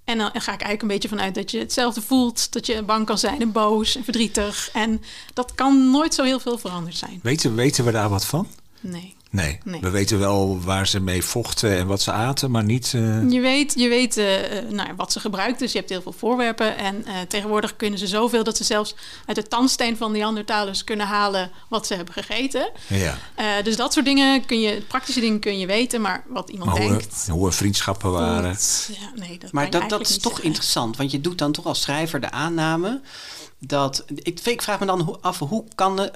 En dan ga ik eigenlijk een beetje vanuit dat je hetzelfde voelt. Dat je bang kan zijn en boos en verdrietig. En dat kan nooit zo heel veel veranderd zijn. Weten, weten we daar wat van? Nee. Nee. Nee. we weten wel waar ze mee vochten en wat ze aten, maar niet... eh, Je weet, je weet eh, nou, ja, wat ze gebruikt, dus je hebt heel veel voorwerpen. En eh, tegenwoordig kunnen ze zoveel dat ze zelfs uit de tandsteen van Neandertalers kunnen halen wat ze hebben gegeten. ja. Eh, dus dat soort dingen kun je, praktische dingen kun je weten, maar wat iemand Maar hoe, denkt. hoe hun vriendschappen waren. dat- ja, nee, dat Maar kan dat, dat is toch zeggen. interessant, want je doet dan toch als schrijver de aanname dat. Ik, ik vraag me dan hoe- af hoe kan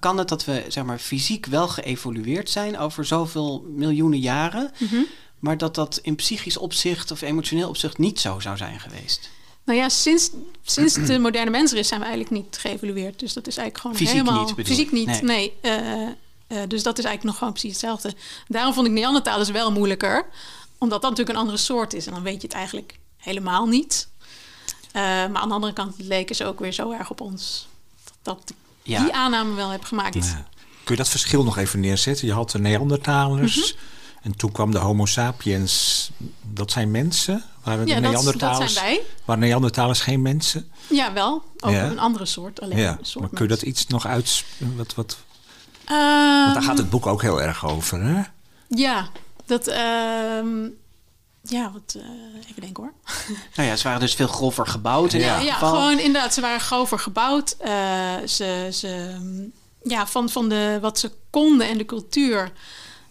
kan het dat we zeg maar, fysiek wel geëvolueerd zijn over zoveel miljoenen jaren, Mhm. maar dat dat in psychisch opzicht of emotioneel opzicht niet zo zou zijn geweest? Nou ja, sinds, sinds de moderne mens er is, zijn we eigenlijk niet geëvolueerd. Dus dat is eigenlijk gewoon Fysiek helemaal... niet, Fysiek niet, Nee. nee. Eh, eh, dus dat is eigenlijk nog gewoon precies hetzelfde. Daarom vond ik Neandertalers wel moeilijker. Omdat dat natuurlijk een andere soort is. En dan weet je het eigenlijk helemaal niet. Eh, maar aan de andere kant leken ze ook weer zo erg op ons. Dat ik Ja. die aanname wel heb gemaakt. Ja. Kun je dat verschil nog even neerzetten? Je had de Neandertalers Mhm. en toen kwam de Homo sapiens. Dat zijn mensen? Waren de Ja, dat, dat Neandertalers, zijn wij. Waren Neandertalers geen mensen? Ja, wel. Ook Ja. een andere soort. Alleen Ja, soort maar kun je dat iets nog uit... Wat, wat, Ehm, want daar gaat het boek ook heel erg over, hè? Ja, dat... ehm, ja, wat, eh, even denken hoor. [LAUGHS] Nou ja, ze waren dus veel grover gebouwd in Ja. Ja, gewoon inderdaad. Ze waren grover gebouwd. Eh, ze, ze, ja, van, van de, wat ze konden en de cultuur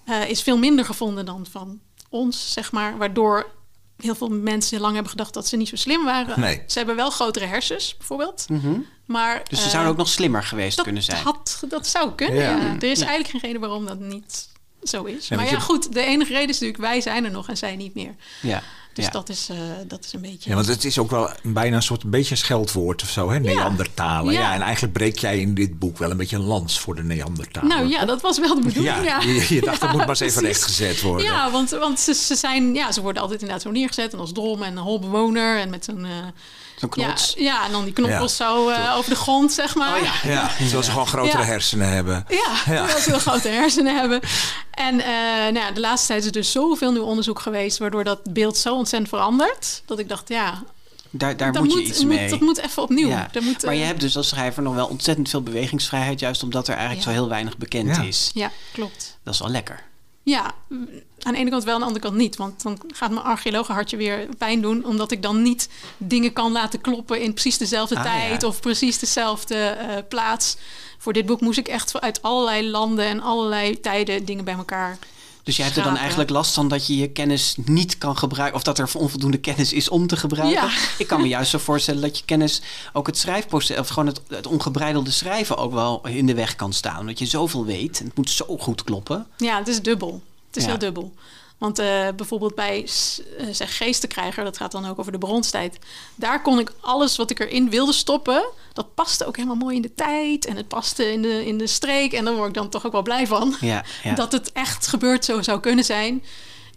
eh, is veel minder gevonden dan van ons, zeg maar. Waardoor heel veel mensen lang hebben gedacht dat ze niet zo slim waren. Nee. Ze hebben wel grotere hersens, bijvoorbeeld. Mhm. Maar, Dus ze zouden ook nog slimmer geweest dat, kunnen zijn. Had, dat zou kunnen, Ja. ja. Er is Ja. eigenlijk geen reden waarom dat niet zo is. Ja, maar ja, goed, de enige reden is natuurlijk... wij zijn er nog en zij niet meer. Ja. Dus ja. dat, is, eh, dat is een beetje... Ja, want het is ook wel bijna een soort een beetje een scheldwoord of zo, hè? Neandertalen. Ja. Ja. en eigenlijk breek jij in dit boek wel een beetje een lans voor de Neandertalen. Nou ja, dat was wel de bedoeling. Ja, je, je dacht, dat moet [LAUGHS] maar eens even rechtgezet worden. Ja, want, want ze, ze, zijn, ja, ze worden altijd inderdaad zo neergezet. En als drom en een holbewoner. En met zo'n... eh, Zo'n ja, knots. ja, en dan die knoppels zo eh, over de grond, zeg maar. Oh ja. Ja, terwijl ze gewoon grotere Ja. hersenen hebben. Ja, terwijl ze wel grote hersenen hebben. En eh, nou ja, de laatste tijd is er dus zoveel nieuw onderzoek geweest... waardoor dat beeld zo ontzettend verandert... dat ik dacht, ja, Daar, daar dat moet je moet, iets moet- mee. dat moet even opnieuw. Ja, Daar moet, maar eh, je hebt dus als schrijver nog wel ontzettend veel bewegingsvrijheid, juist omdat er eigenlijk Ja. zo heel weinig bekend Ja. is. Ja, klopt. Dat is wel lekker. Ja, aan de ene kant wel, aan de andere kant niet. Want dan gaat mijn archeologenhartje weer pijn doen... omdat ik dan niet dingen kan laten kloppen in precies dezelfde Ah, tijd... ja. of precies dezelfde eh, plaats. Voor dit boek moest ik echt uit allerlei landen en allerlei tijden dingen bij elkaar... Dus jij hebt er dan eigenlijk last van dat je je kennis niet kan gebruiken, of dat er onvoldoende kennis is om te gebruiken. Ja. Ik kan me [LAUGHS] juist zo voorstellen dat je kennis ook het schrijfproces, of gewoon het, het ongebreidelde schrijven ook wel in de weg kan staan. Omdat je zoveel weet en het moet zo goed kloppen. Ja, het is dubbel. Het is Ja. heel dubbel. Want eh, bijvoorbeeld bij eh, zeg geestenkrijger, dat gaat dan ook over de bronstijd. Daar kon ik alles wat ik erin wilde stoppen. Dat paste ook helemaal mooi in de tijd. En het paste in de, in de streek. En daar word ik dan toch ook wel blij van. Ja, ja. [LAUGHS] Dat het echt gebeurd zo zou kunnen zijn.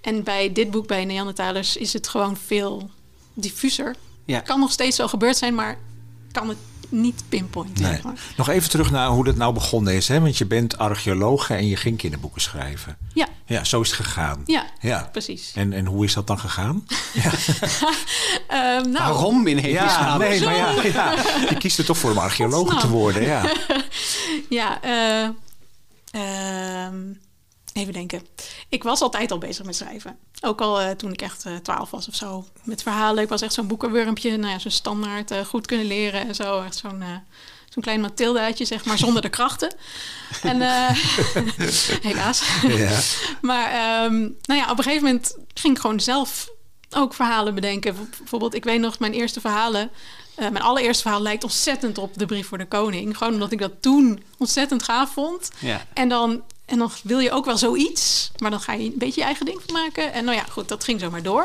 En bij dit boek, bij Neandertalers, is het gewoon veel diffuser. ja. Kan nog steeds wel gebeurd zijn, maar kan het niet pinpointen. Nee. Nog even terug naar hoe dat nou begonnen is. Hè? Want je bent archeoloog en je ging kinderboeken schrijven. Ja, Ja, zo is het gegaan. ja, Ja. precies. En, en hoe is dat dan gegaan? [LAUGHS] Ehm, nou, Waarom in hemelsnaam? nee, maar ja, ja, je kiest er toch voor om archeoloog te worden. Ja. [LAUGHS] Ja, eh, ehm, even denken. Ik was altijd al bezig met schrijven. Ook al eh, toen ik echt eh, twaalf was of zo. Met verhalen. Ik was echt zo'n boekenwurmpje. Nou ja, zo'n standaard eh, goed kunnen leren en zo. Echt zo'n zo'n klein Mathildaatje, zeg maar, zonder de krachten. [LAUGHS] En [LAUGHS] helaas. Ja. Maar ehm, nou ja, op een gegeven moment ging ik gewoon zelf ook verhalen bedenken. Bijvoorbeeld, ik weet nog mijn eerste verhalen. mijn allereerste verhaal lijkt ontzettend op de brief voor de koning. Gewoon omdat ik dat toen ontzettend gaaf vond. Ja. En dan, en dan wil je ook wel zoiets, maar dan ga je een beetje je eigen ding van maken. En nou ja, goed, dat ging zomaar door.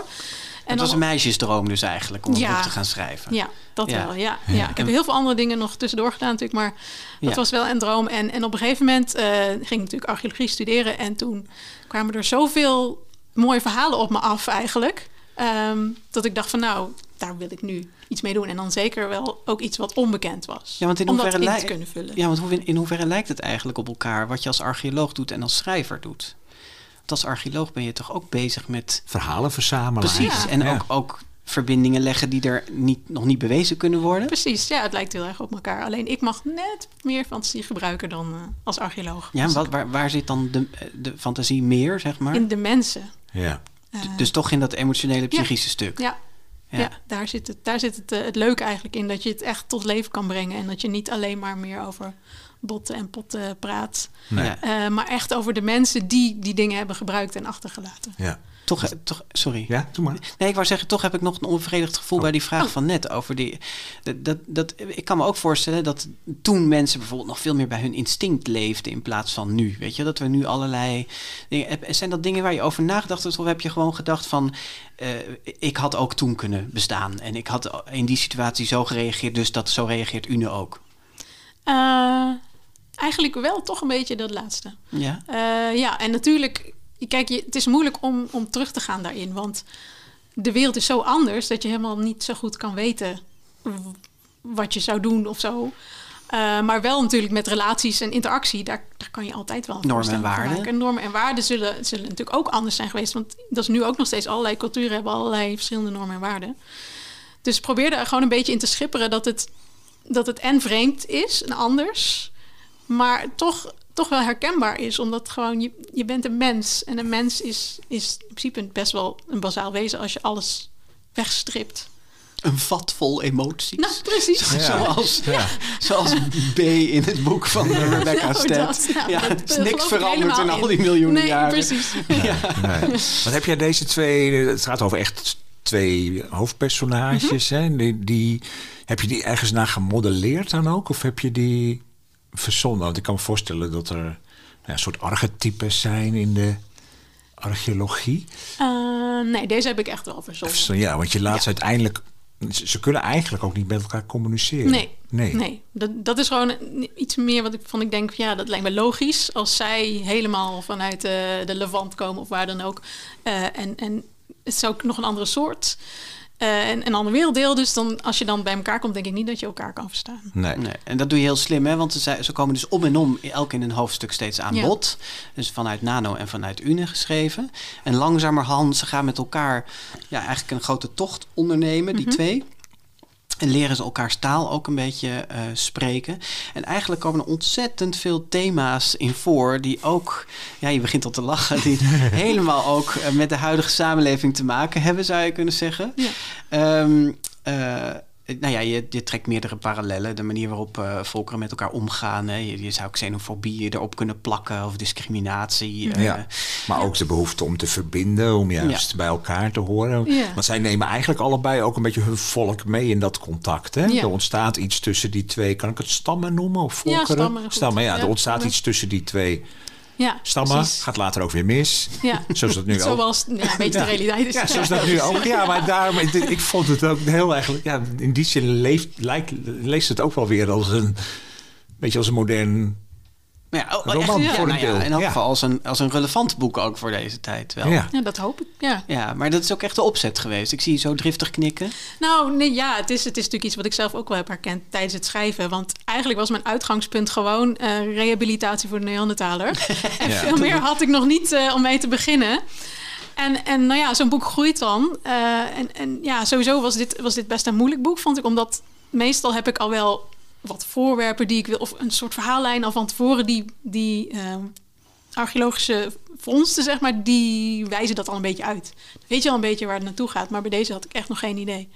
En Het was een meisjesdroom dus eigenlijk om een Ja. boek te gaan schrijven. ja, dat Ja. wel. Ja, ja. ik heb heel veel andere dingen nog tussendoor gedaan natuurlijk, maar dat Ja. was wel een droom. En, en op een gegeven moment eh, ging ik natuurlijk archeologie studeren en toen kwamen er zoveel mooie verhalen op me af eigenlijk, ehm, dat ik dacht van nou, daar wil ik nu iets mee doen. En dan zeker wel ook iets wat onbekend was. Ja, want in om dat hoeverre in te kunnen vullen. Ja, want hoe, in hoeverre lijkt het eigenlijk op elkaar wat je als archeoloog doet en als schrijver doet? Want als archeoloog ben je toch ook bezig met Verhalen verzamelen. Precies. Ja. En Ja. ook, ook verbindingen leggen die er niet, nog niet bewezen kunnen worden. Precies, ja, het lijkt heel erg op elkaar. Alleen ik mag net meer fantasie gebruiken dan eh, als archeoloog. Ja, wat, waar, waar zit dan de, de fantasie meer, zeg maar? In de mensen. Ja. Dus toch in dat emotionele, psychische stuk. ja, Ja. ja. daar zit, het, daar zit het, eh, het leuke eigenlijk in. Dat je het echt tot leven kan brengen. En dat je niet alleen maar meer over botten en potten praat. Nee. Eh, maar echt over de mensen die die dingen hebben gebruikt en achtergelaten. Ja. Toch, toch, sorry. ja, doe maar. Nee, ik wou zeggen, toch heb ik nog een onbevredigd gevoel bij die vraag Oh. van net over die. Dat, dat, dat, ik kan me ook voorstellen dat toen mensen bijvoorbeeld nog veel meer bij hun instinct leefden in plaats van nu. Weet je, dat we nu allerlei dingen. Zijn dat dingen waar je over nagedacht hebt? Of heb je gewoon gedacht van. eh, ik had ook toen kunnen bestaan. En ik had in die situatie zo gereageerd, dus dat zo reageert u nu ook. Eh, eigenlijk wel toch een beetje dat laatste. Ja. Eh, ja, en natuurlijk, kijk, je, het is moeilijk om, om terug te gaan daarin. Want de wereld is zo anders dat je helemaal niet zo goed kan weten wat je zou doen of zo. Eh, maar wel natuurlijk met relaties en interactie, daar, daar kan je altijd wel Normen en waarden. normen en waarden zullen, zullen natuurlijk ook anders zijn geweest. Want dat is nu ook nog steeds allerlei culturen hebben allerlei verschillende normen en waarden. Dus probeer er gewoon een beetje in te schipperen dat het, dat het en vreemd is en anders, maar toch, toch wel herkenbaar is. Omdat gewoon je, je bent een mens en een mens is, is in principe best wel een bazaal wezen als je alles wegstript. Een vat vol emoties. Nou, precies. Ja. Zoals, Ja. zoals B in het boek van Rebecca dat. Nou, ja, dat is niks ik veranderd in al die miljoenen nee, jaren. precies. Nee. Wat heb jij deze twee... Het gaat over echt twee hoofdpersonages. hè? Die, die, heb je die ergens naar gemodelleerd dan ook? Of heb je die verzonnen? Want ik kan me voorstellen dat er nou, een soort archetypes zijn in de archeologie. Eh, nee, deze heb ik echt wel verzonnen. Zo, Ja, want je laat Ja. ze uiteindelijk... Ze kunnen eigenlijk ook niet met elkaar communiceren. Nee, Nee. nee. Dat, dat is gewoon iets meer wat ik van ik denk, ja, dat lijkt me logisch. Als zij helemaal vanuit de, de Levant komen of waar dan ook. eh, en, en het is ook nog een andere soort. Eh, en een ander werelddeel. Dus dan, als je dan bij elkaar komt, denk ik niet dat je elkaar kan verstaan. Nee. Nee, en dat doe je heel slim, hè? want ze, zijn- ze komen dus om en om, elk in een hoofdstuk steeds aan Ja. bod. Dus vanuit Nano en vanuit Une geschreven. En langzamerhand, ze gaan met elkaar ja, eigenlijk een grote tocht ondernemen, die twee. En leren ze elkaars taal ook een beetje eh, spreken. En eigenlijk komen er ontzettend veel thema's in voor die ook, ja, je begint al te lachen, die [LAUGHS] helemaal ook eh, met de huidige samenleving te maken hebben, zou je kunnen zeggen. Ja. Ehm, eh, nou ja, je, je trekt meerdere parallellen. De manier waarop eh, volkeren met elkaar omgaan. Hè. Je, je zou xenofobie erop kunnen plakken of discriminatie. eh. Ja, maar ook de behoefte om te verbinden, om juist bij elkaar te horen. Ja. Want zij nemen eigenlijk allebei ook een beetje hun volk mee in dat contact. Hè? Ja. Er ontstaat iets tussen die twee, kan ik het stammen noemen? Of volkeren? stammen, goed. Stammen, ja, Ja, er ontstaat iets tussen die twee Ja, stammen. precies. Gaat later ook weer mis. Ja. Zoals dat nu [LAUGHS] ook. Zoals ja, een beetje de realiteit is. Ja, zoals dat nu ook. Ja, maar daarom, ik, ik vond het ook heel eigenlijk, ja, in die zin leeft, lijkt, leest het ook wel weer als een, beetje als een modern, Maar ja, oh, Roman echt, voor nou ja, in elk Ja. geval als een, als een relevant boek ook voor deze tijd wel. ja. Ja, dat hoop ik. Ja. Ja, maar dat is ook echt de opzet geweest. Ik zie je zo driftig knikken. Nou, nee, ja, het is, het is natuurlijk iets wat ik zelf ook wel heb herkend tijdens het schrijven. Want eigenlijk was mijn uitgangspunt gewoon eh, rehabilitatie voor de Neandertaler. [LAUGHS] en Ja. veel meer had ik nog niet eh, om mee te beginnen. En, en nou ja, zo'n boek groeit dan. Eh, en, en ja, sowieso was dit, was dit best een moeilijk boek, vond ik. Omdat meestal heb ik al wel wat voorwerpen die ik wil... of een soort verhaallijn al van tevoren die... die ehm, archeologische vondsten, zeg maar, die wijzen dat al een beetje uit. Dan weet je al een beetje waar het naartoe gaat, maar bij deze had ik echt nog geen idee.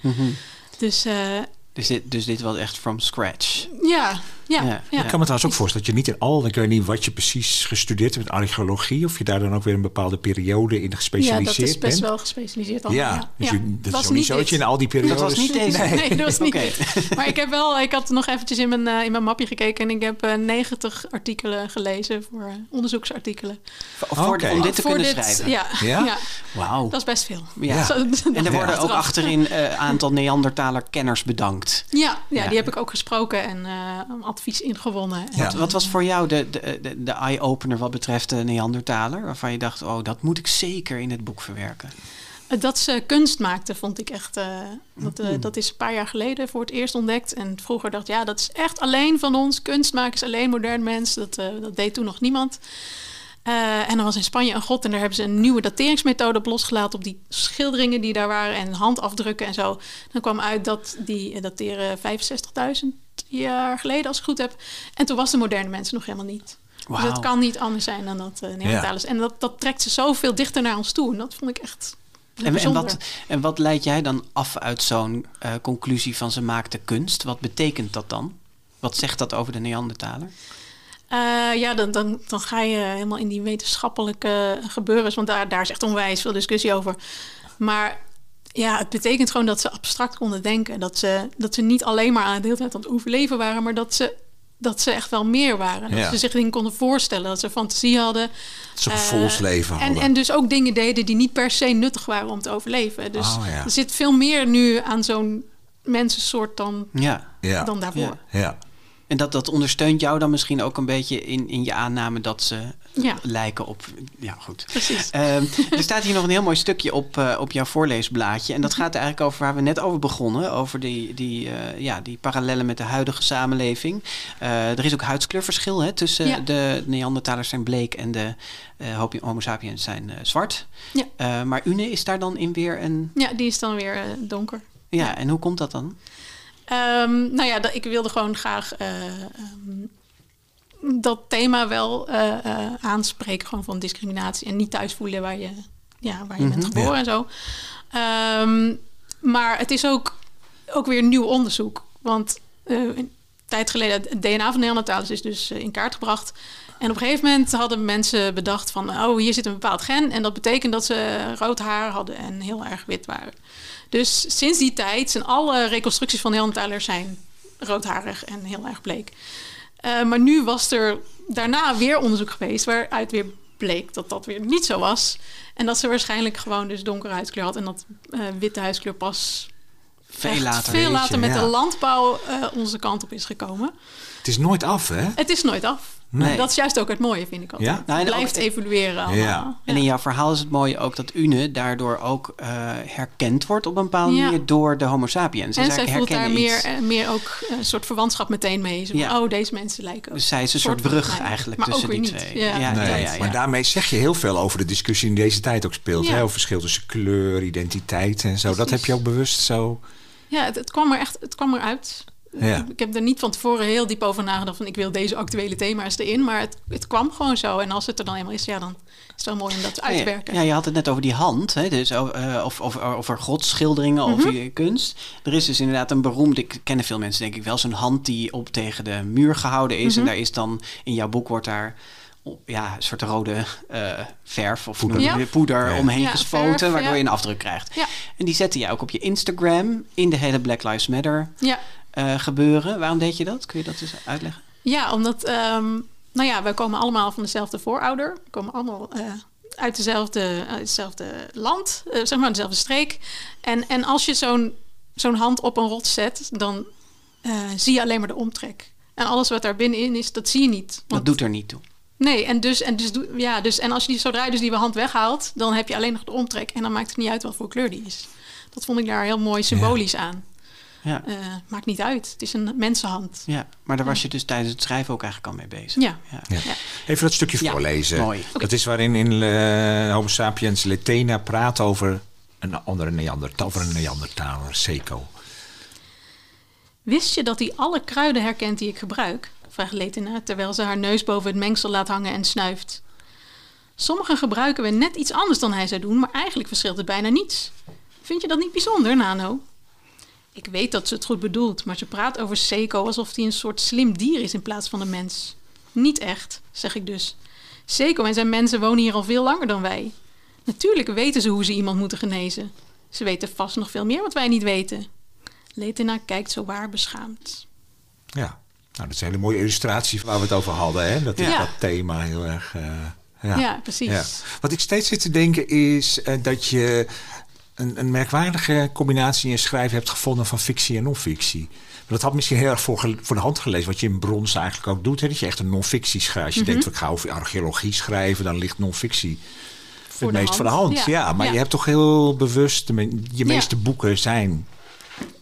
Dus eh, Dus dit, dus dit was echt from scratch. ja, ja, Ja, ja. Ik kan me trouwens ook voorstellen dat je niet in al, ik weet niet wat je precies gestudeerd hebt in archeologie, of je daar dan ook weer een bepaalde periode in Ja, dat gespecialiseerd is best bent. wel gespecialiseerd al. Ja, dus je, dat Was is niet zo dat je in al die periodes... Dat was niet deze. Nee, dat was niet. Maar ik heb wel, ik had nog eventjes in mijn, eh, in mijn mapje gekeken en ik heb eh 90 artikelen gelezen voor eh, onderzoeksartikelen. Voor. Om dit te voor kunnen dit, schrijven. Ja, Ja? ja? Wauw. dat is best veel. Ja. [LAUGHS] En er worden ook achterin een aantal Neandertaler kenners bedankt. Ja, ja, Ja. die heb ik ook gesproken en eh, advies ingewonnen. Ja. Wat, wat was voor jou de, de, de, de eye-opener wat betreft de Neandertaler? Waarvan je dacht, oh, dat moet ik zeker in het boek verwerken. Dat ze kunst maakte, vond ik echt. eh, dat, Mm. eh, dat is een paar jaar geleden voor het eerst ontdekt. En vroeger dacht ja, dat is echt alleen van ons. Kunst maken is alleen modern mens. Dat, eh, dat deed toen nog niemand. Eh, en er was in Spanje een grot en daar hebben ze een nieuwe dateringsmethode op losgelaten op die schilderingen die daar waren en handafdrukken en zo. Dan kwam uit dat die eh, dateren 65.000 jaar geleden, als ik goed heb. En toen was de moderne mensen nog helemaal niet. Dus Wauw. het kan niet anders zijn dan dat uh, Neandertalers. En dat, dat trekt ze zoveel dichter naar ons toe. En dat vond ik echt En, en, wat, en wat leid jij dan af uit zo'n eh, conclusie van ze maakte kunst? Wat betekent dat dan? Wat zegt dat over de Neandertaler? Eh, ja, dan, dan, dan ga je helemaal in die wetenschappelijke gebeurens. Want daar, daar is echt onwijs veel discussie over. Maar ja, het betekent gewoon dat ze abstract konden denken. Dat ze, dat ze niet alleen maar aan de hele tijd aan het overleven waren, maar dat ze, dat ze echt wel meer waren. Dat Ja. ze zich dingen konden voorstellen, dat ze fantasie hadden. Dat ze een Eh, gevoelsleven En, hadden. en dus ook dingen deden die niet per se nuttig waren om te overleven. Dus Oh, ja. er zit veel meer nu aan zo'n mensensoort dan, Ja. ja. dan daarvoor. ja. En dat, dat ondersteunt jou dan misschien ook een beetje in, in je aanname dat ze Ja. lijken op. Ja, goed. Precies. Ehm, er staat hier nog een heel mooi stukje op, eh, op jouw voorleesblaadje. En dat Mhm. gaat eigenlijk over waar we net over begonnen. Over die, die, eh, ja, die parallellen met de huidige samenleving. Eh, er is ook huidskleurverschil hè, tussen Ja. de Neandertalers zijn bleek en de Homo sapiens zijn zwart. Ja. Maar Une is daar dan in weer een. Ja, die is dan weer donker. Ja, en hoe komt dat dan? Ehm, nou ja, ik wilde gewoon graag eh, ehm, dat thema wel eh, eh, aanspreken, gewoon van discriminatie en niet thuis voelen waar je, ja, waar je bent Mhm. geboren Ja. en zo. Ehm, maar het is ook, ook weer nieuw onderzoek. Want een tijd geleden, het DNA van Neandertalers is dus in kaart gebracht. En op een gegeven moment hadden mensen bedacht van... oh, hier zit een bepaald gen en dat betekent dat ze rood haar hadden en heel erg wit waren. Dus sinds die tijd zijn alle reconstructies van Neandertalers zijn roodharig en heel erg bleek. Eh, maar nu was er daarna weer onderzoek geweest waaruit weer bleek dat dat weer niet zo was. En dat ze waarschijnlijk gewoon dus donkere huidskleur had en dat eh, witte huidskleur pas Veel later. veel later met ja. de landbouw eh, onze kant op is gekomen. Het is nooit af, hè? Het is nooit af. Nee. Dat is juist ook het mooie, vind ik altijd. Ja? Nou, blijft ook- evolueren allemaal. Ja. En in jouw verhaal is het mooie ook dat Une daardoor ook eh, herkend wordt op een bepaalde Ja. manier door de Homo sapiens. En Dus zij voelt daar meer, eh, meer ook een soort verwantschap meteen mee. Zo Ja. Oh, deze mensen lijken ook. Dus zij is een soort brug mij. eigenlijk Maar tussen ook die niet. twee. Ja. Ja, Nee, ja, ja, ja. maar daarmee zeg je heel veel over de discussie in deze tijd ook speelt. Ja. Hè? Over verschil tussen kleur, identiteit en zo. Dat heb je ook bewust zo. Ja, het, het kwam er echt het kwam eruit. Ja. Ik heb er niet van tevoren heel diep over nagedacht van ik wil deze actuele thema's erin. Maar het, het kwam gewoon zo. En als het er dan eenmaal is, ja, dan is het wel mooi om dat uit te werken. Ja, je had het net over die hand, hè? Dus, eh, of, of over grotschilderingen of Mhm. je kunst. Er is dus inderdaad een beroemde, ik kennen veel mensen denk ik wel, zo'n hand die op tegen de muur gehouden is. Mhm. En daar is dan, in jouw boek wordt daar ja, een soort rode eh, verf of Poeder. poeder Ja. omheen Ja, gespoten, verf, waardoor ja. je een afdruk krijgt. Ja. En die zette jij ook op je Instagram in de hele Black Lives Matter Eh, gebeuren. Waarom deed je dat? Kun je dat eens uitleggen? ja omdat, ehm, nou ja, wij komen allemaal van dezelfde voorouder. We komen allemaal eh, uit, dezelfde, uit hetzelfde land, eh, zeg maar dezelfde streek. En, en als je zo'n zo'n hand op een rots zet, dan eh, zie je alleen maar de omtrek. En alles wat daar binnenin is, dat zie je niet. Dat doet er niet toe. Nee, en dus, en dus, doe- ja, dus en als je die, zodra je dus die hand weghaalt, dan heb je alleen nog de omtrek. En dan maakt het niet uit wat voor kleur die is. Dat vond ik daar heel mooi symbolisch aan. Ja. Eh, maakt niet uit. Het is een mensenhand. ja, maar daar was je dus tijdens het schrijven ook eigenlijk al mee bezig. Ja. ja. Ja. Even dat stukje Ja, voorlezen. mooi. Dat is waarin in eh, Homo sapiens Letena praat over een andere Neandertaler, over een Neandertaler, Seco. Wist je dat hij alle kruiden herkent die ik gebruik? vraagt Letina terwijl ze haar neus boven het mengsel laat hangen en snuift. Sommige gebruiken we net iets anders dan hij zou doen, maar eigenlijk verschilt het bijna niets. Vind je dat niet bijzonder, Nano? Ik weet dat ze het goed bedoelt, maar ze praat over Seiko alsof hij een soort slim dier is in plaats van een mens. Niet echt, zeg ik dus. Seiko en zijn mensen wonen hier al veel langer dan wij. Natuurlijk weten ze hoe ze iemand moeten genezen. Ze weten vast nog veel meer wat wij niet weten. Letina kijkt zo waar beschaamd. Ja, nou, dat is een hele mooie illustratie waar we het over hadden. Hè? Dat is Ja. dat thema heel erg. eh, ja. Ja, precies. Ja. Wat ik steeds zit te denken is eh, dat je een, een merkwaardige combinatie in je schrijven hebt gevonden van fictie en non-fictie. Maar dat had misschien heel erg voor, de hand gelezen, wat je in brons eigenlijk ook doet. Hè? Dat je echt een non-fictie schrijft. Als je Mhm. denkt, ik ga over archeologie schrijven, dan ligt non-fictie Voor het de meest hand. voor de hand. Ja, Ja, maar ja. je hebt toch heel bewust, je Ja. meeste boeken zijn,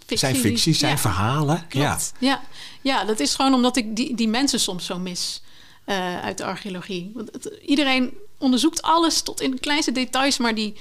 zijn fictie, zijn verhalen. Ja. Klopt. Ja. Ja. dat is gewoon omdat ik die, die mensen soms zo mis. eh, uit de archeologie. Want het- iedereen onderzoekt alles tot in de kleinste details, maar die,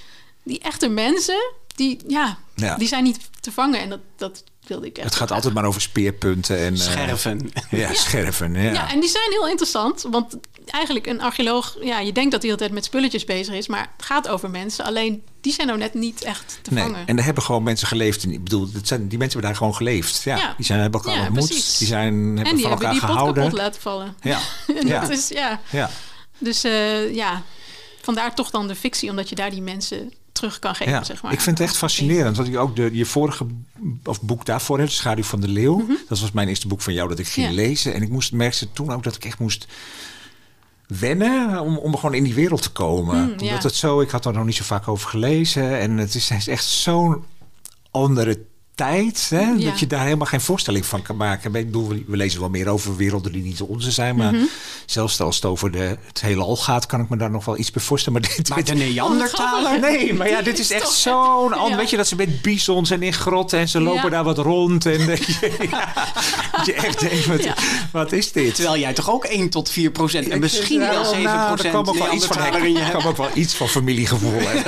die echte mensen, die, ja, Ja. die zijn niet te vangen. En dat, dat wilde ik echt. Het gaat altijd maar over speerpunten en... eh, Scherven. ja, scherven. Ja. Ja. en die zijn heel interessant. Want eigenlijk een archeoloog, ja, je denkt dat hij altijd met spulletjes bezig is, maar het gaat over mensen. Alleen die zijn nou net niet echt te Nee, vangen. en er hebben gewoon mensen geleefd. Ik bedoel, het zijn, die mensen hebben daar gewoon geleefd. Ja, Ja. Die zijn, hebben elkaar Ja, ontmoet. precies. Die zijn, hebben en die van hebben elkaar die pot gehouden. kapot laten vallen. Ja, [LAUGHS] En ja. dat is, ja. ja. Dus eh, ja, vandaar toch dan de fictie, omdat je daar die mensen terug kan geven, Ja, zeg maar. ik vind het echt fascinerend. Want ik ook de, je vorige of boek daarvoor, De Schaduw van de Leeuw. Dat was mijn eerste boek van jou dat ik ging Mhm. Ja. lezen. En ik moest, merkte toen ook dat ik echt moest wennen om, om gewoon in die wereld te komen. Mm, ja. Omdat het zo, ik had er nog niet zo vaak over gelezen. En het is, het is echt zo'n andere tijd. Hè, Ja. Dat je daar helemaal geen voorstelling van kan maken. Ik bedoel, we- lezen wel meer over werelden die niet onze zijn. Maar Mhm. zelfs als het over de, het hele al gaat, kan ik me daar nog wel iets bij voorstellen. Maar dit, Maar dit- de Neandertaler? Nee, maar ja, dit is echt zo'n ander. Ja. Weet je dat ze met bisons en in grotten en ze lopen Ja. daar wat rond. En [LAUGHS] [LAUGHS] ja, dat je echt denkt, wat, Ja. wat is dit? Terwijl jij toch ook 1 tot 4 procent en misschien wel 7 nou, er procent kwam ook wel iets van, er hebt. kwam ook wel iets van familiegevoel. hè.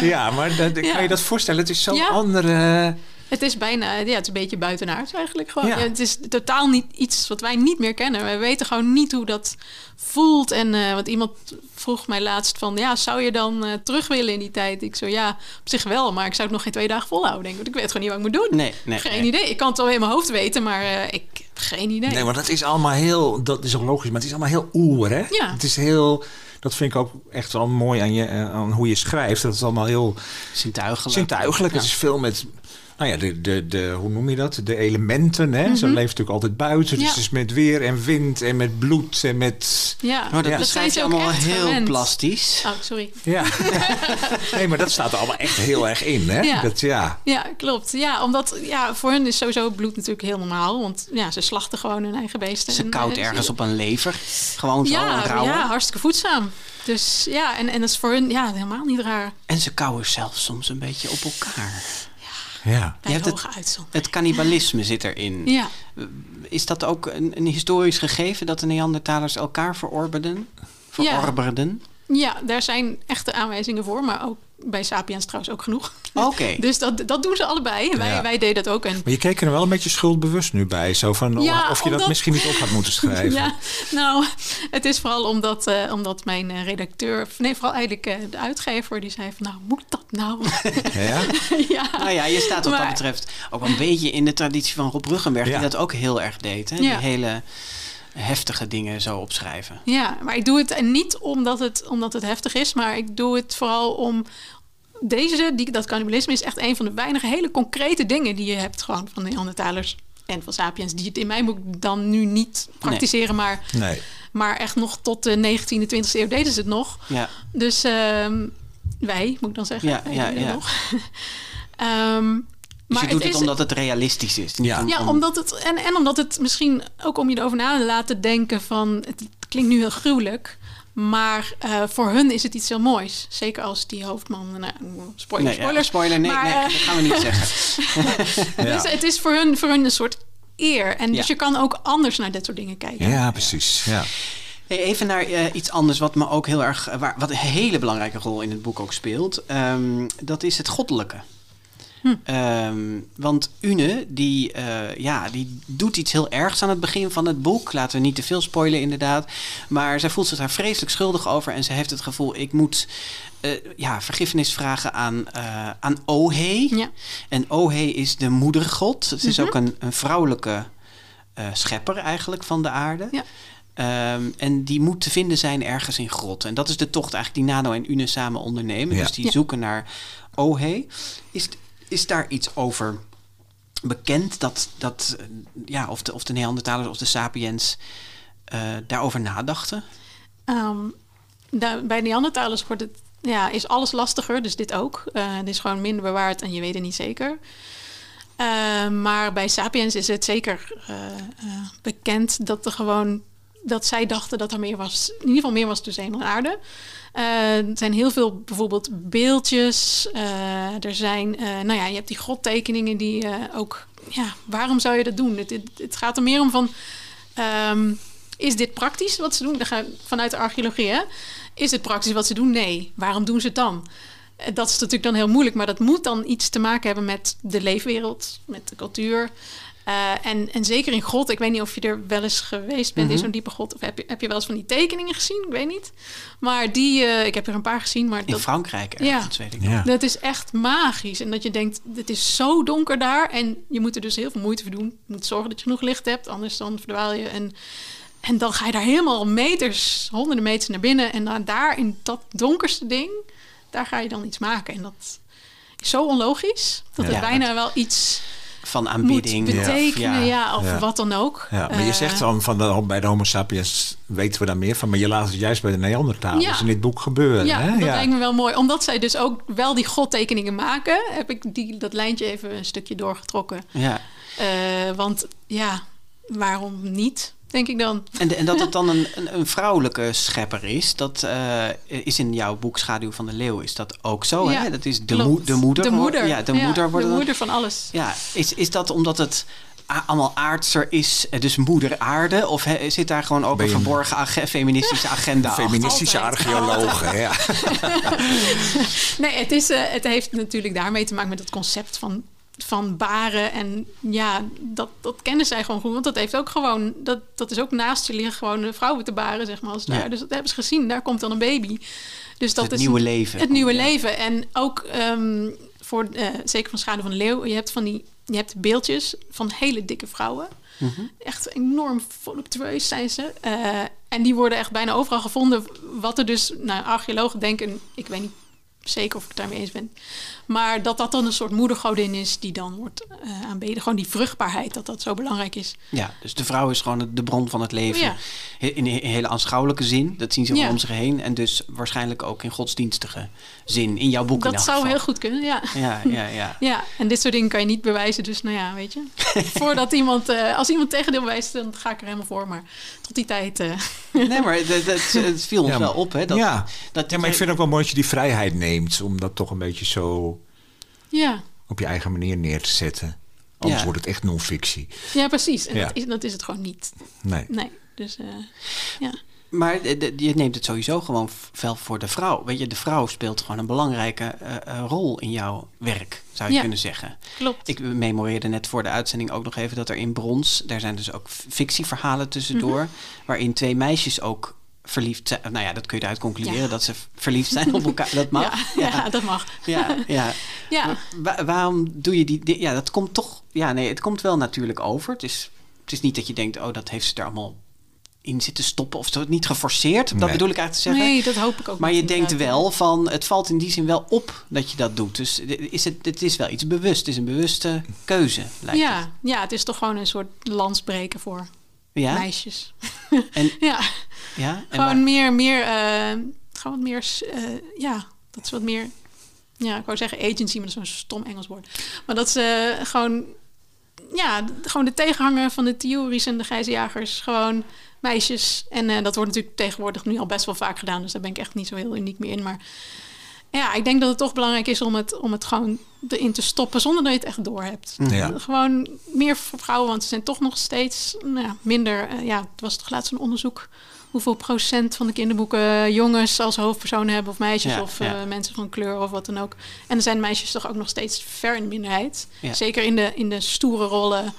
[LAUGHS] ja, maar dat, kan Ja. je dat voorstellen? Het is zo'n Ja. andere... Het is bijna, ja, het is een beetje buitenaards eigenlijk gewoon. Ja. Ja, het is totaal niet iets wat wij niet meer kennen. We weten gewoon niet hoe dat voelt. En eh want iemand vroeg mij laatst van, ja, zou je dan eh, terug willen in die tijd? Ik zo, ja, op zich wel, maar ik zou het nog geen twee dagen volhouden, denk ik. Want ik weet gewoon niet wat ik moet doen. Nee, nee. geen nee. idee. Ik kan het wel in mijn hoofd weten, maar eh, ik heb geen idee. Nee, maar dat is allemaal heel... Dat is ook logisch, maar het is allemaal heel oer, hè? Ja. Het is heel... Dat vind ik ook echt wel mooi aan, je, aan hoe je schrijft. Dat is allemaal heel... Zintuigelijk. zintuigelijk. Het is veel met, nou ja, de, de, de, hoe noem je dat? De elementen. Hè? Ze leven natuurlijk altijd buiten. Dus Mhm. Ja. het is met weer en wind en met bloed en met... Ja, Maar dat Ja. je zijn ze ook allemaal echt heel gewend. plastisch. Oh, sorry. Ja. [LAUGHS] nee, maar dat staat er allemaal echt heel erg in. Hè? Ja. Dat, ja. Ja, klopt. Ja, omdat ja, voor hen is sowieso bloed natuurlijk heel normaal. Want ja, ze slachten gewoon hun eigen beesten. Ze En, koud eh, ergens op een lever. Gewoon zo Ja, rauw. ja, hartstikke voedzaam. Dus ja, en, en dat is voor hun ja, helemaal niet raar. En ze kauwen zelfs soms een beetje op elkaar. Ja. Bij hebt hoge het- uitzondering. Het cannibalisme zit erin. Ja. Is dat ook een, een historisch gegeven dat de Neandertalers elkaar verorberden? Verorberden? ja, daar zijn echte aanwijzingen voor. Maar ook bij Sapiens trouwens ook genoeg. Oké. [LAUGHS] Dus dat, dat doen ze allebei. Wij, Ja. wij deden dat ook. En Maar je keek er wel een beetje schuldbewust nu bij. Zo van, Ja, of je dat misschien niet op had moeten schrijven. [LAUGHS] Ja, nou, het is vooral omdat, eh, omdat mijn eh, redacteur, nee, vooral eigenlijk eh, de uitgever, die zei van, nou, moet dat nou? [LAUGHS] Ja? ja. Nou ja, je staat wat dat betreft ook een beetje in de traditie van Rob Ruggenberg, Ja. die dat ook heel erg deed. Hè? Ja. Die hele heftige dingen zo opschrijven. Ja, maar ik doe het en niet omdat het, omdat het heftig is, maar ik doe het vooral om deze, die, dat cannibalisme is echt een van de weinige hele concrete dingen die je hebt gewoon van de Neandertalers en van Sapiens, die het in mijn boek dan nu niet praktiseren, maar, Nee. maar echt nog tot de 19e, 20e eeuw deden ze het nog. Ja. Dus ehm, wij, moet ik dan zeggen. Ja, wij ja, ja. nog. [LAUGHS] Dus maar je doet het, is- omdat het realistisch is. Ja. om- Ja, om- omdat het, en, en omdat het misschien ook om je erover na te laten denken van... Het klinkt nu heel gruwelijk, maar eh, voor hun is het iets heel moois. Zeker als die hoofdman... Nou, spoiler, Nee, ja, spoiler. spoiler, nee, Maar, nee, eh, dat gaan we niet [LAUGHS] zeggen. Ja. Dus het is voor hun, voor hun een soort eer. En Ja. dus je kan ook anders naar dit soort dingen kijken. Ja, precies. Ja. Hey, even naar eh, iets anders wat me ook heel erg, waar, wat een hele belangrijke rol in het boek ook speelt. Ehm, dat is het goddelijke. Hm. Ehm, want Une, die, eh, ja, die doet iets heel ergs aan het begin van het boek. Laten we niet te veel spoilen, inderdaad. Maar zij voelt zich daar vreselijk schuldig over. En ze heeft het gevoel, ik moet eh, ja, vergiffenis vragen aan, eh aan Ohe. Ja. En Ohe is de moedergod. Het is Mhm. ook een, een vrouwelijke eh, schepper eigenlijk van de aarde. Ja. Ehm, en die moet te vinden zijn ergens in grot. En dat is de tocht eigenlijk die Nano en Une samen ondernemen. Ja. Dus die Ja. zoeken naar Ohe. Is, is daar iets over bekend? Dat, dat, ja, of, de, of de Neandertalers of de Sapiens eh, daarover nadachten? Ehm, daar- bij Neandertalers wordt het, ja, is alles lastiger, dus dit ook. Eh, het is gewoon minder bewaard en je weet het niet zeker. Ehm, maar bij Sapiens is het zeker eh, bekend dat er gewoon dat zij dachten dat er meer was, in ieder geval meer was tussen hemel en aarde. Eh, er zijn heel veel bijvoorbeeld beeldjes. eh, er zijn, eh, nou ja, je hebt die grottekeningen die ook, ja, waarom zou je dat doen? Het, het, gaat er meer om van, Ehm, is dit praktisch wat ze doen? Dan ga, vanuit de archeologie, hè? Is het praktisch wat ze doen? Nee. Waarom doen ze het dan? Dat is natuurlijk dan heel moeilijk, maar dat moet dan iets te maken hebben met de leefwereld, met de cultuur. Eh, en, en zeker in grot, ik weet niet of je er wel eens geweest bent in zo'n diepe grot. Of heb je, heb je wel eens van die tekeningen gezien? Ik weet niet. Maar die, eh, ik heb er een paar gezien. Maar In dat, Frankrijk Ja. ergens, weet ik. Ja. dat is echt magisch. En dat je denkt, het is zo donker daar. En je moet er dus heel veel moeite voor doen. Je moet zorgen dat je genoeg licht hebt, anders dan verdwaal je. En, en dan ga je daar helemaal meters, honderden meters naar binnen. En dan daar in dat donkerste ding, daar ga je dan iets maken. En dat is zo onlogisch. Dat Ja, het bijna wel iets Van moet aanbidding. of- betekenen. Ja, of Ja. wat dan ook. Ja, maar je Eh, zegt dan van de, bij de Homo sapiens weten we daar meer van, maar je laat het juist bij de Neandertalers Ja. in dit boek gebeuren. Ja, hè? dat lijkt me wel mooi. Omdat zij dus ook wel die godtekeningen maken, heb ik die, dat lijntje even een stukje doorgetrokken. Ja. Eh, want ja, waarom niet, denk ik dan. En, en dat [LAUGHS] het dan een, een, een vrouwelijke schepper is, dat eh, is in jouw boek Schaduw van de Leeuw is dat ook zo. Ja, hè? Dat is de, de moeder. De moeder. Ja, de moeder. wordt de dan- moeder van alles. Ja, is, is dat omdat het allemaal aardser is, eh, dus moeder aarde? Of he- zit daar gewoon ook een verborgen age- feministische [LAUGHS] agenda achter? Feministische archeologen, ja. [LAUGHS] Nee, het, is, eh, het heeft natuurlijk daarmee te maken met het concept van, van baren. En ja, dat, dat kennen zij gewoon goed. Want dat heeft ook gewoon, dat, dat is ook naast je liggen gewoon de vrouwen te baren, zeg maar. Als Ja. Dus dat hebben ze gezien. Daar komt dan een baby. Dus dat het is nieuwe een- leven. Het nieuwe Ja. leven. En ook ehm, voor, eh, zeker van Schade van de Leeuw, je hebt van die, je hebt beeldjes van hele dikke vrouwen. Mhm. Echt enorm voluptueus zijn ze. Eh, en die worden echt bijna overal gevonden. Wat er dus, nou, archeologen denken, ik weet niet zeker of ik het daarmee eens ben. Maar dat dat dan een soort moedergodin is die dan wordt eh, aanbeden. Gewoon die vruchtbaarheid, dat dat zo belangrijk is. Ja, dus de vrouw is gewoon de bron van het leven. Ja. In een hele aanschouwelijke zin. Dat zien ze Ja. om zich heen. En dus waarschijnlijk ook in godsdienstige zin. In jouw boek Dat zou geval. heel goed kunnen, ja. Ja, ja, ja. [LAUGHS] Ja, en dit soort dingen kan je niet bewijzen. Dus nou ja, weet je. [LAUGHS] Voordat iemand, eh, als iemand tegendeel bewijst, dan ga ik er helemaal voor. Maar tot die tijd. eh, Nee, maar het, het, het viel ons Ja, wel op. Hè, dat, ja. dat ja, maar ik vind ook wel mooi dat je die vrijheid neemt om dat toch een beetje zo ja. op je eigen manier neer te zetten. Anders Ja. wordt het echt non-fictie. ja, precies. En Ja. Dat, is, dat is het gewoon niet. Nee. Nee, dus eh, ja. Maar je neemt het sowieso gewoon f- wel voor de vrouw. Weet je, de vrouw speelt gewoon een belangrijke eh, eh, rol in jouw werk, zou je Ja. kunnen zeggen. Klopt. Ik memoreerde net voor de uitzending ook nog even dat er in Brons, daar zijn dus ook fictieverhalen tussendoor, Mhm. waarin twee meisjes ook verliefd zijn. Nou ja, dat kun je eruit concluderen, Ja. dat ze verliefd zijn op elkaar. Dat [LAUGHS] mag. Ja, ja. dat mag. ja, [LAUGHS] ja. Ja. Maar wa- waarom doe je die, die- Ja, dat komt toch. Ja, nee, het komt wel natuurlijk over. Het is, het is niet dat je denkt, oh, dat heeft ze er allemaal in zitten stoppen of zo. Niet geforceerd. Dat bedoel ik eigenlijk te zeggen. Nee, dat hoop ik ook Maar je denkt wel van, het valt in die zin wel op dat je dat doet. Dus is het, het is wel iets bewust. Het is een bewuste keuze, lijkt het. Ja, ja, het is toch gewoon een soort landsbreken voor Ja? meisjes. En, [LAUGHS] Ja, ja? En gewoon waar- meer, meer, eh, gewoon wat meer, eh, ja, dat is wat meer, ja, ik wou zeggen agency, maar dat is zo'n stom Engels woord. Maar dat ze gewoon, ja, gewoon de tegenhanger van de theories en de grijzejagers, gewoon meisjes. En eh, dat wordt natuurlijk tegenwoordig nu al best wel vaak gedaan, dus daar ben ik echt niet zo heel uniek meer in. Maar ja, ik denk dat het toch belangrijk is om het, om het gewoon erin te stoppen zonder dat je het echt door hebt. Ja. Gewoon meer voor vrouwen, want ze zijn toch nog steeds nou ja, minder. eh, ja, het was toch laatst een onderzoek. Hoeveel procent van de kinderboeken jongens als hoofdpersonen hebben, of meisjes, Ja, of eh, mensen van kleur of wat dan ook. En er zijn meisjes toch ook nog steeds ver in de minderheid. Zeker in de, in de stoere rollen.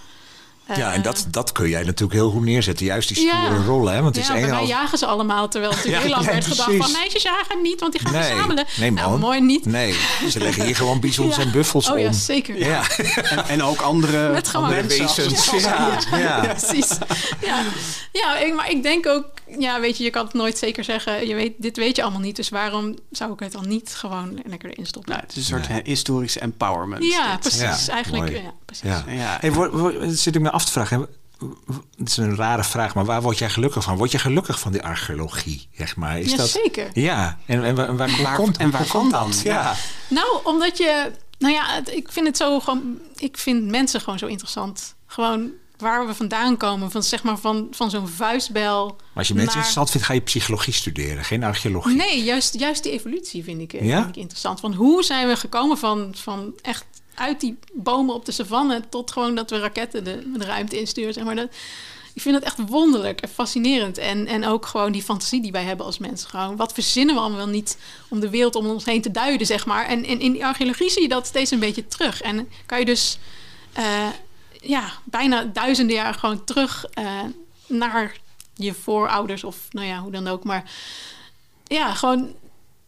Ja, en dat, dat kun jij natuurlijk heel goed neerzetten. Juist die Ja. stoere rollen. Hè? Want het ja, is één als... jagen ze allemaal, terwijl het [LAUGHS] natuurlijk Ja, heel lang ja, werd gedacht van meisjes jagen niet, want die gaan Nee, verzamelen. nee man. Nou, mooi niet. Nee, ze leggen hier gewoon [LAUGHS] bizons Ja. en buffels Oh om. ja, zeker. Ja, en, en ook andere, [LAUGHS] Met gewoon andere wezens. Ja, ja. Precies. Ja, ja ik, maar ik denk ook, ja, weet je, je kan het nooit zeker zeggen. Je weet, dit weet je allemaal niet, dus waarom zou ik het dan niet gewoon lekker erin stoppen? Nou, het is een soort Nee. historische empowerment. ja, dit. precies. Ja, Eigenlijk, mooi. ja, precies. Ja. Ja. Hey, word, zit ik me af te vragen. Het is een rare vraag, maar waar word jij gelukkig van? Word je gelukkig van die archeologie, zeg maar? Is Ja, dat... zeker. Ja, en, en, waar, waar, Waar- komt, en waarvan komt dan? dat? Ja. Nou, omdat je, nou ja, het- ik vind het zo gewoon, ik vind mensen gewoon zo interessant. Gewoon waar we vandaan komen, van zeg maar van, van zo'n vuistbel. Maar als je mensen naar- interessant vindt, ga je psychologie studeren, geen archeologie. Nee, juist, juist die evolutie vind ik, eh, Ja? vind ik interessant. Van hoe zijn we gekomen van, van echt uit die bomen op de savanne tot gewoon dat we raketten de, ruimte insturen. Zeg maar. dat, ik vind het echt wonderlijk en fascinerend. En, en ook gewoon die fantasie die wij hebben als mensen. Gewoon, wat verzinnen we allemaal niet om de wereld om ons heen te duiden, zeg maar. En, en in die archeologie zie je dat steeds een beetje terug. En kan je dus eh, ja, bijna duizenden jaar gewoon terug eh, naar je voorouders of nou ja, hoe dan ook. Maar ja, gewoon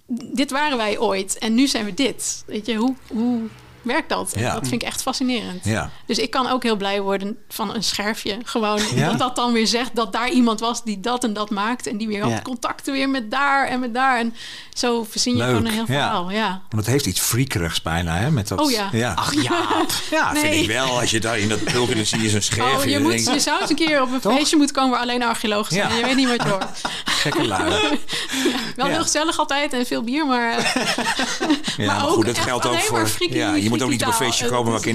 dit waren wij ooit en nu zijn we dit. Weet je, hoe, hoe werkt dat? Ja. Dat vind ik echt fascinerend. Ja. Dus ik kan ook heel blij worden van een scherfje. Gewoon Ja? dat dat dan weer zegt dat daar iemand was die dat en dat maakt. En die weer Ja. had contacten weer met daar en met daar. En zo verzin je Leuk, gewoon een heel ja. verhaal. Ja. Want het heeft iets freakerigs bijna, hè? Met dat, Oh ja. Ja, Ach ja. ja Nee. vind ik wel. Als je daar in dat pulken dan zie je zo'n scherfje. Oh, je, dan moet, denk je zou eens een keer op een Toch? feestje moeten komen waar alleen archeologen zijn. Ja. Je weet niet wat je hoort. [LAUGHS] gekke lui. [LAUGHS] Wel Ja. heel gezellig altijd en veel bier, maar... [LAUGHS] Ja, Maar ook goed, dat geldt ook alleen maar voor... ja, je moet ook niet op een feestje komen Het waar dat.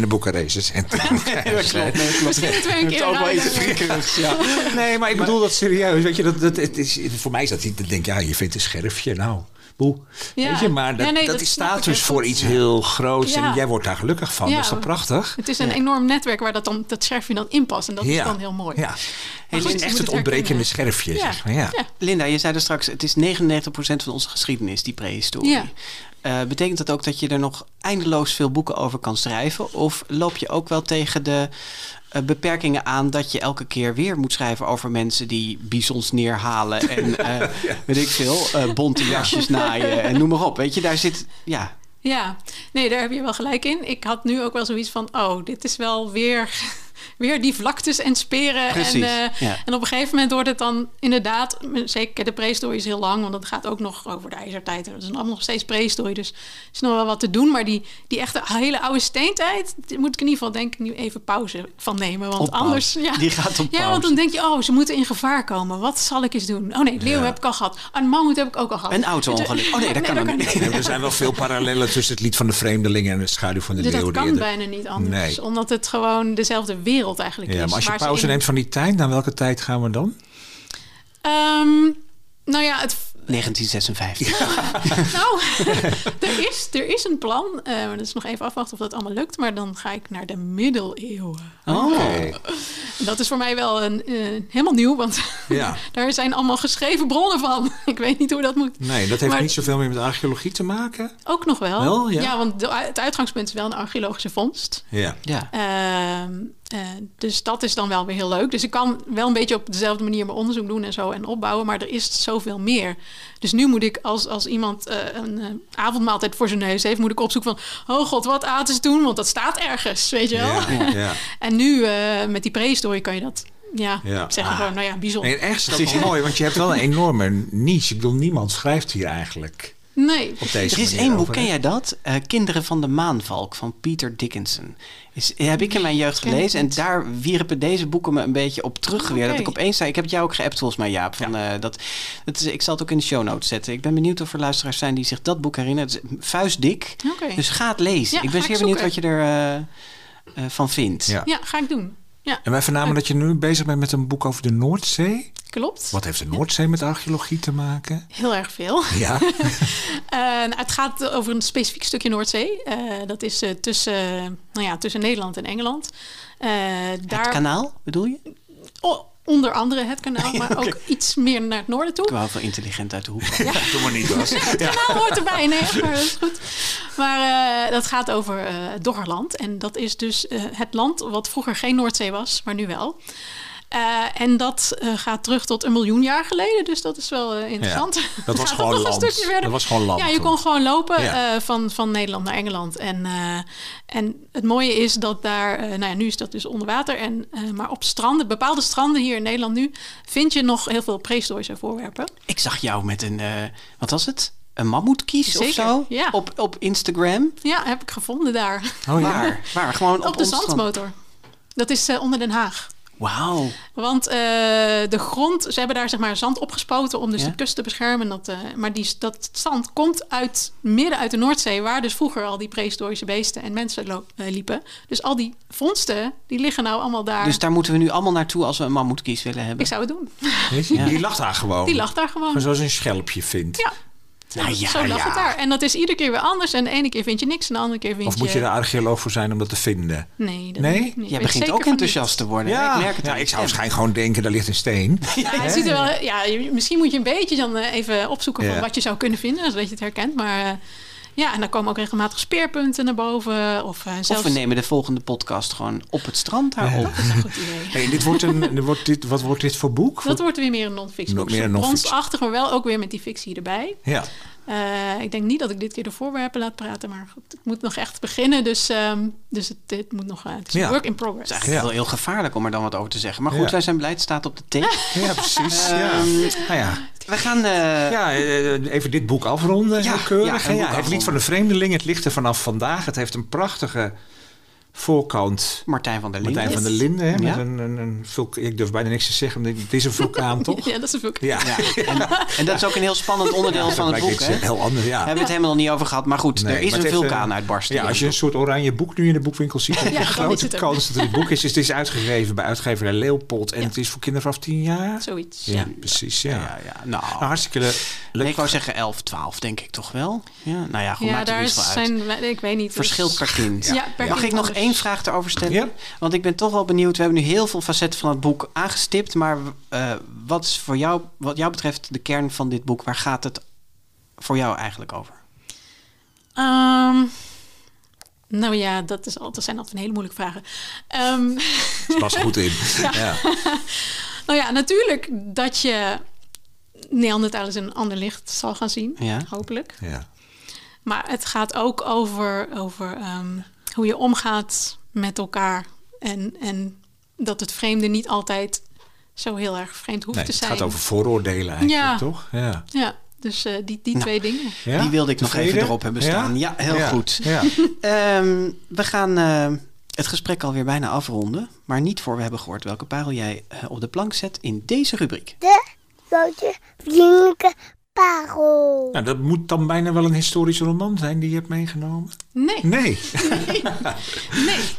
[LAUGHS] [LAUGHS] Nee, klopt. Misschien we een keer ook wel iets ja. [LAUGHS] Nee, maar ik bedoel dat serieus. Weet je, dat, dat, het is, voor mij is dat niet. Ik denk, ja, je vindt een scherfje. Nou, boe. Ja. Weet je, maar dat, Ja, nee, dat, dat ik staat dus voor goed. iets heel groots. Ja. En jij wordt daar gelukkig van. Ja. Dat is toch prachtig? Het is een enorm netwerk waar dat, dan, dat scherfje dan in past. En dat is dan heel mooi. Ja. Het goed, is echt het ontbrekende scherfje, Ja. zeg maar. Ja. Ja. Linda, je zei er straks, het is 99% van onze geschiedenis, die prehistorie. Eh, betekent dat ook dat je er nog eindeloos veel boeken over kan schrijven? Of loop je ook wel tegen de eh, beperkingen aan dat je elke keer weer moet schrijven over mensen die bisons neerhalen en [LAUGHS] eh, weet ik veel, eh, bonte jasjes naaien en noem maar op. Weet je, daar zit, ja, Ja, nee, daar heb je wel gelijk in. Ik had nu ook wel zoiets van, oh, dit is wel weer, weer die vlaktes en speren. Precies, En, eh, ja. en op een gegeven moment wordt het dan inderdaad, zeker de prehistorie is heel lang, want het gaat ook nog over de ijzertijd. Dat is allemaal nog steeds prehistorie, dus er is nog wel wat te doen. Maar die, die echte hele oude steentijd, moet ik in ieder geval denk ik nu even pauze van nemen. Want Op pauze. anders, ja, Die gaat op Ja, pauze. want dan denk je, oh, ze moeten in gevaar komen. Wat zal ik eens doen? Oh nee, leeuw Ja. heb ik al gehad. Een mammoet heb ik ook al gehad. een auto-ongeluk. Oh nee, dat kan niet. Ja, er zijn wel veel parallellen tussen het lied van de vreemdelingen en de schaduw van de Dus leeuw. dat kan bijna niet anders. Nee. Omdat het gewoon dezelfde wereld eigenlijk Ja, is. maar als je pauze in- neemt van die tijd, naar welke tijd gaan we dan? Ehm, nou ja, het, 1956. [LAUGHS] nou, [LAUGHS] er, is, er is een plan. eh, maar dat is nog even afwachten of dat allemaal lukt. Maar dan ga ik naar de middeleeuwen. Oh. En dat is voor mij wel een, eh, helemaal nieuw. Want [LAUGHS] Ja. daar zijn allemaal geschreven bronnen van. ik weet niet hoe dat moet. Nee, dat heeft Maar- niet zoveel meer met archeologie te maken. Ook nog wel. Wel, ja. want de- het uitgangspunt is wel een archeologische vondst. Ja. ja. Ehm, eh, dus dat is dan wel weer heel leuk. Dus ik kan wel een beetje op dezelfde manier mijn onderzoek doen en zo en opbouwen, maar er is zoveel meer. Dus nu moet ik, als, als iemand eh, een eh, avondmaaltijd voor zijn neus heeft, moet ik opzoeken van, oh god, wat aten ze toen? Want dat staat ergens, weet je wel. Ja, ja. [LAUGHS] En nu eh, met die prehistorie kan je dat, ja, Ja. zeggen Ah. gewoon, nou ja, bijzonder. Nee, echt is dat wel mooi, want je hebt wel een enorme niche. Ik bedoel, niemand schrijft hier eigenlijk Nee. op deze Er is één boek, ken jij dat? Eh, Kinderen van de Maanvalk van Peter Dickinson. Is, heb ik in mijn jeugd gelezen en daar wierpen deze boeken me een beetje op terug weer. Dat ik opeens zei, ik heb het jou ook geappt volgens mij Jaap. Van, eh, dat, dat is, ik zal het ook in de show notes zetten. Ik ben benieuwd of er luisteraars zijn die zich dat boek herinneren. Het is vuistdik, Oké. dus ga het lezen. Ja, ik ben zeer ik benieuwd wat je er eh, eh, van vindt. Ja. Ja, ga ik doen. Ja, En wij vernamen dat je nu bezig bent met een boek over de Noordzee. Klopt. Wat heeft de Noordzee met archeologie te maken? Heel erg veel. Ja, [LAUGHS] Eh, het gaat over een specifiek stukje Noordzee. Eh, dat is eh, tussen, nou ja, tussen Nederland en Engeland. Eh, daar, Het kanaal, bedoel je? o- onder andere het kanaal, [LAUGHS] maar ook iets meer naar het noorden toe. Ik wou wel intelligent uit de hoek. toen [LAUGHS] maar niet was. Het kanaal hoort erbij, nee, maar dat is goed. Maar eh, dat gaat over eh Doggerland. En dat is dus eh, het land wat vroeger geen Noordzee was, maar nu wel. Eh, en dat eh, gaat terug tot een miljoen jaar geleden. Dus dat is wel eh, interessant. Dat [LAUGHS] was gewoon land. Dat was gewoon land Ja, je toen. kon gewoon lopen Ja. van, van Nederland naar Engeland. En, en het mooie is dat daar, nou ja, nu is dat dus onder water. En, maar op stranden, bepaalde stranden hier in Nederland nu, vind je nog heel veel prehistorische voorwerpen. Ik zag jou met een, wat was het? Een mammoetkies of Zeker, zo? ja. Op, op Instagram? Ja, heb ik gevonden daar. Oh ja? Waar? [LAUGHS] Waar? Gewoon op, op de zandmotor. Dat is onder Den Haag. Wauw. Want eh, de grond, ze hebben daar zeg maar zand opgespoten om dus Ja. de kust te beschermen. Dat, eh, maar die, dat zand komt uit midden uit de Noordzee, waar dus vroeger al die prehistorische beesten en mensen eh, liepen. Dus al die vondsten, die liggen nou allemaal daar. Dus daar moeten we nu allemaal naartoe als we een mammoetkies willen hebben. Ik zou het doen. Die lag daar gewoon. Die lag daar gewoon. Gewoon zoals een schelpje vindt. Ja. Nou ja, Zo lag ja. het daar. En dat is iedere keer weer anders. En de ene keer vind je niks en de andere keer vind Of je... moet je er archeoloog voor zijn om dat te vinden? Nee. Dat Nee? Ik Jij begint ook enthousiast te worden. hè? Ik merk het ja, ik zou waarschijnlijk gewoon denken, daar ligt een steen. niet. [LAUGHS] Ja, het ziet er wel, ja, misschien moet je een beetje dan eh, even opzoeken van Ja. wat je zou kunnen vinden, zodat je het herkent. Maar eh, ja, en dan komen ook regelmatig speerpunten naar boven. Of, eh, zelfs... Of we nemen de volgende podcast gewoon op het strand daar op. Dat is een goed idee. Hey, dit wordt een, er wordt dit, wat wordt dit voor boek? Dat wordt weer meer een non-fiction. Nog meer. Bronsachtig, maar wel ook weer met die fictie erbij. Ja. Eh, ik denk niet dat ik dit keer de voorwerpen laat praten, maar goed, het moet nog echt beginnen. Dus, ehm, dus het, dit moet nog, eh, het is een Ja. work in Het is progress. eigenlijk Ja. wel heel gevaarlijk om er dan wat over te zeggen. Maar goed, Ja. wij zijn blij. Het staat op de tape. ja, precies. ja. Ehm, Nou ja. We gaan... eh, Ja, eh, even dit boek afronden. Ja, heel keurig. ja, een hè? boek ja, het afronden. lied van de vreemdeling. Het ligt er vanaf vandaag. Het heeft een prachtige voorkant. Martijn van der Linden. Martijn van der Linden. Hè, met Ja. een, een, een vulk- ik durf bijna niks te zeggen. maar Het is een vulkaan, [LAUGHS] toch? Ja, dat is een boek. Ja. Ja, en, en dat is ook een heel spannend onderdeel van het boek. Hè? eh, heel anders, ja. Daar hebben we het helemaal nog niet over gehad. Maar goed, Nee, er is een vulkaan eh, uitbarsting. Ja, als je een soort oranje boek nu in de boekwinkel ziet, [LAUGHS] heb je Ja, een dan grote is het kans dat het een boek is. Dus het is uitgegeven bij uitgeverij Leopold en Ja. het is voor kinderen vanaf 10 jaar. Zoiets. Ja, Ja. precies. Ja. Ja, ja. Nou, Nou, hartstikke le- leuk. nee, ik wou zeggen 11, 12 denk ik toch wel. Ja, nou ja, goed, Ja, maakt daar niet zoveel uit. zijn, ik weet niet. Verschilt per kind. Ja, per Mag ik nog anders. Één vraag erover stellen? Ja. Want ik ben toch wel benieuwd. We hebben nu heel veel facetten van het boek aangestipt. Maar eh, wat is voor jou, wat jou betreft, de kern van dit boek? Waar gaat het voor jou eigenlijk over? Ehm, nou ja, dat, is altijd, dat zijn altijd een hele moeilijke vragen. Ehm, Het was goed in. [LAUGHS] ja. nou ja, natuurlijk dat je Neandertalers in een ander licht zal gaan zien. Ja. Hopelijk. Ja. Maar het gaat ook over, over ehm, hoe je omgaat met elkaar. En, en dat het vreemde niet altijd zo heel erg vreemd hoeft Nee, te het zijn. gaat over vooroordelen eigenlijk, Ja. toch? Ja. Ja, dus eh, die, die Nou, twee dingen. Ja? Die wilde ik nog even erop hebben staan. Ja, heel Ja. goed. Ja. [LAUGHS] Ehm, we gaan eh, het gesprek alweer bijna afronden. Maar niet voor we hebben gehoord welke parel jij eh, op de plank zet in deze rubriek. De grote vriendelijke parel. Nou, dat moet dan bijna wel een historische roman zijn die je hebt meegenomen. Nee, Nee. nee. [LAUGHS]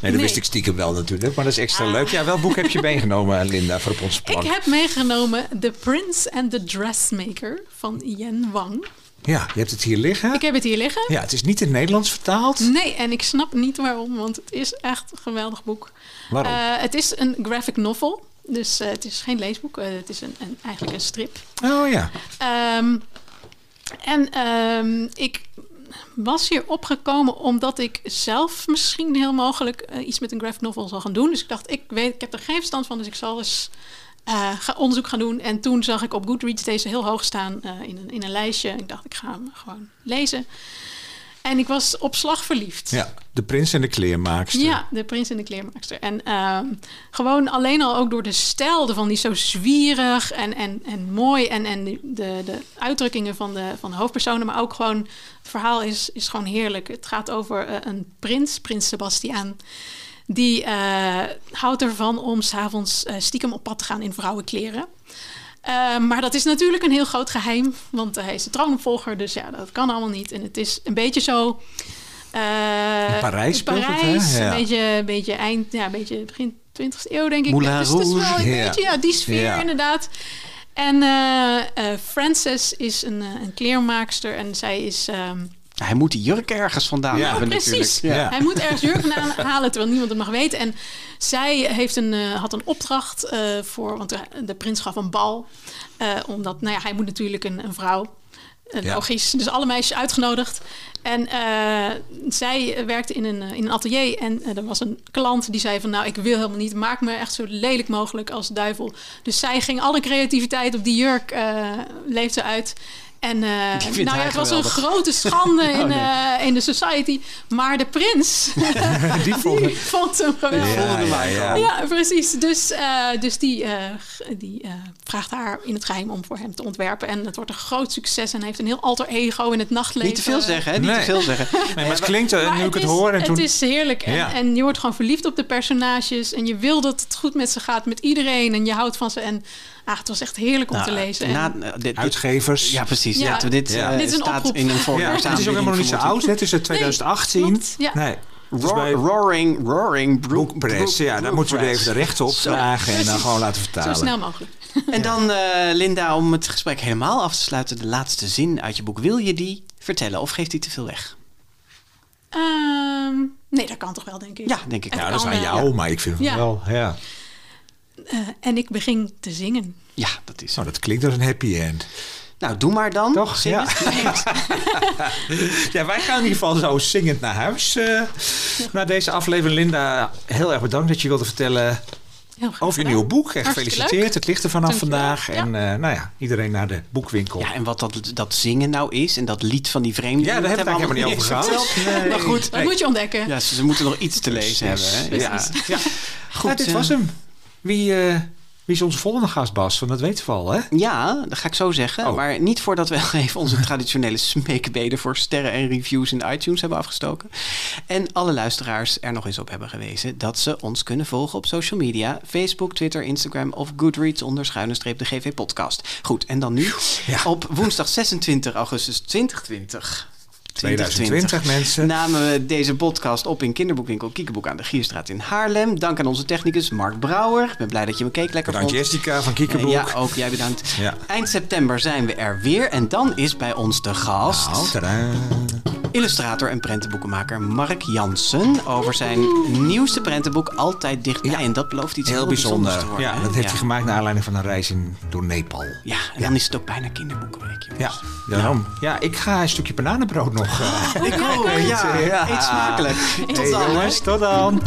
Nee, dat wist ik stiekem wel natuurlijk, maar dat is extra leuk. Ja, welk boek heb je [LAUGHS] meegenomen, Linda, voor op onze plank? Ik heb meegenomen The Prince and the Dressmaker van Yen Wang. Ja, je hebt het hier liggen. Ik heb het hier liggen. Ja, het is niet in het Nederlands vertaald. Nee, en ik snap niet waarom, want het is echt een geweldig boek. Waarom? Eh, het is een graphic novel, dus eh, het is geen leesboek. eh, het is een, een, eigenlijk een strip. Oh ja. Ehm, en ehm, ik was hier opgekomen omdat ik zelf misschien heel mogelijk eh, iets met een graphic novel zal gaan doen. Dus ik dacht, ik, weet, ik heb er geen verstand van, dus ik zal eens ga onderzoek gaan doen. En toen zag ik op Goodreads deze heel hoog staan in, een, in een lijstje. Ik dacht, ik ga hem gewoon lezen. En ik was op slag verliefd. ja, de prins en de kleermaakster. Ja, de prins en de kleermaakster. En ehm, gewoon alleen al ook door de stijl ervan, die zo zwierig en, en, en mooi. En, en de, de uitdrukkingen van de, van de hoofdpersonen, maar ook gewoon het verhaal is, is gewoon heerlijk. Het gaat over eh, een prins, prins Sebastiaan. Die eh, houdt ervan om s'avonds uh, stiekem op pad te gaan in vrouwenkleren. Uh, maar dat is natuurlijk een heel groot geheim, want hij is de troonopvolger, dus ja, dat kan allemaal niet. En het is een beetje zo. Uh, Parijs speelt Parijs, het, hè? Ja. Een, beetje, een beetje eind, ja, een beetje begin 20e eeuw, denk ik. Moulin dus het is wel een Ja. beetje ja, die sfeer, inderdaad. En uh, Frances is een, een kleermaakster en zij is. Um, hij moet die jurk ergens vandaan Ja, hebben precies. natuurlijk. Ja. Hij moet ergens jurk vandaan halen terwijl niemand het mag weten. En zij heeft een, uh, had een opdracht uh, voor, want de, prins gaf een bal. Uh, omdat, nou ja, hij moet natuurlijk een, een vrouw. Ja. Logisch. Dus alle meisjes uitgenodigd. En uh, zij werkte in een, in een atelier. En uh, er was een klant die zei van... nou, ik wil helemaal niet. Maak me echt zo lelijk mogelijk als duivel. Dus zij ging alle creativiteit op die jurk uh, leefde uit. En [LAUGHS] uh, nou ja, het was geweldig. een grote schande [LAUGHS] in, Oh, nee. uh, in de society. Maar de prins, [LAUGHS] Die vond die vond hem geweldig. Ja, precies. Dus, uh, dus die, uh, die uh, vraagt haar in het geheim om voor hem te ontwerpen. En het wordt een groot succes. En hij heeft een heel alter ego in het nachtleven. Niet te veel zeggen, hè? Niet Nee. te veel zeggen. Nee, maar het klinkt, Maar nu ik het is, hoor en het toen... is heerlijk. En, Ja. en je wordt gewoon verliefd op de personages. En je wil dat het goed met ze gaat, met iedereen. En je houdt van ze. En ah, het was echt heerlijk om Nou, te lezen. En- na- dit- dit- Uitgevers. ja, precies. Ja. Ja. dit, Ja. Dit is een staat oproep. in een voorjaar. Ja, het is ook helemaal nog niet zo oud. hè? Het is uit 2018. klopt, ja. Nee. Bij roaring, roaring, brook, Boekpress. Ja, daar moeten we even de rechten op Zo. vragen en dan gewoon laten Zo vertalen. snel mogelijk. [LAUGHS] En dan, eh, Linda, om het gesprek helemaal af te sluiten, de laatste zin uit je boek. Wil je die vertellen of geeft die te veel weg? Ehm, nee, dat kan toch wel, denk ik. Ja, denk ik. Ja, dat is aan eh, jou, maar ik vind het Ja. wel... Ja. Eh, en ik beging te zingen. Ja, dat is. Nou, dat klinkt als een happy end. Nou, doe maar dan. Toch? Zing Ja. het. [LAUGHS] Ja, wij gaan in ieder geval zo zingend naar huis. eh na deze aflevering, Linda, heel erg bedankt dat je wilde vertellen over je nieuwe boek. En Hartstikke gefeliciteerd. leuk. Het ligt er vanaf Dankjewel. vandaag. Ja. En eh, nou ja, iedereen naar de boekwinkel. Ja, en wat dat, dat zingen nou is en dat lied van die vreemde. Ja, daar hebben we helemaal niet over gehad. Nee. Maar goed, Dat moet je ontdekken. ja, ze, ze moeten nog iets te lezen hebben. Hè? Ja. Ja. Ja. Goed, Ja, dit was hem. Wie, eh, wie is onze volgende gast, Bas? Want dat weten we al, hè? Ja, dat ga ik zo zeggen. Oh. Maar niet voordat we [LAUGHS] even onze traditionele smeekbeden voor sterren en reviews in iTunes hebben afgestoken. En alle luisteraars er nog eens op hebben gewezen dat ze ons kunnen volgen op social media. Facebook, Twitter, Instagram of Goodreads onder schuine streep de GV podcast. Goed, en dan nu Ja. op woensdag 26 augustus 2020. 2020 mensen. Namen we deze podcast op in kinderboekwinkel Kiekeboek aan de Gierstraat in Haarlem. Dank aan onze technicus Mark Brouwer. Ik ben blij dat je me keek lekker Bedankt vond. Jessica van Kiekeboek. Ja, ook jij bedankt. Ja. Eind september zijn we er weer. En dan is bij ons de gast Nou, tadaa. Illustrator en prentenboekenmaker Mark Jansen. Over zijn nieuwste prentenboek Altijd Dichtbij. Ja. En dat belooft iets heel, Heel bijzonders bijzonder. te worden. Ja, dat heeft ja. hij gemaakt naar aanleiding van een reis in, door Nepal. Ja, en dan is het ook bijna kinderboekenweek. Ja, jongens. daarom. Ja, ik ga een stukje bananenbrood nog. eh, [LAUGHS] Ik ook. Ja, Ja. eet smakelijk. Tot dan. jongens, tot dan.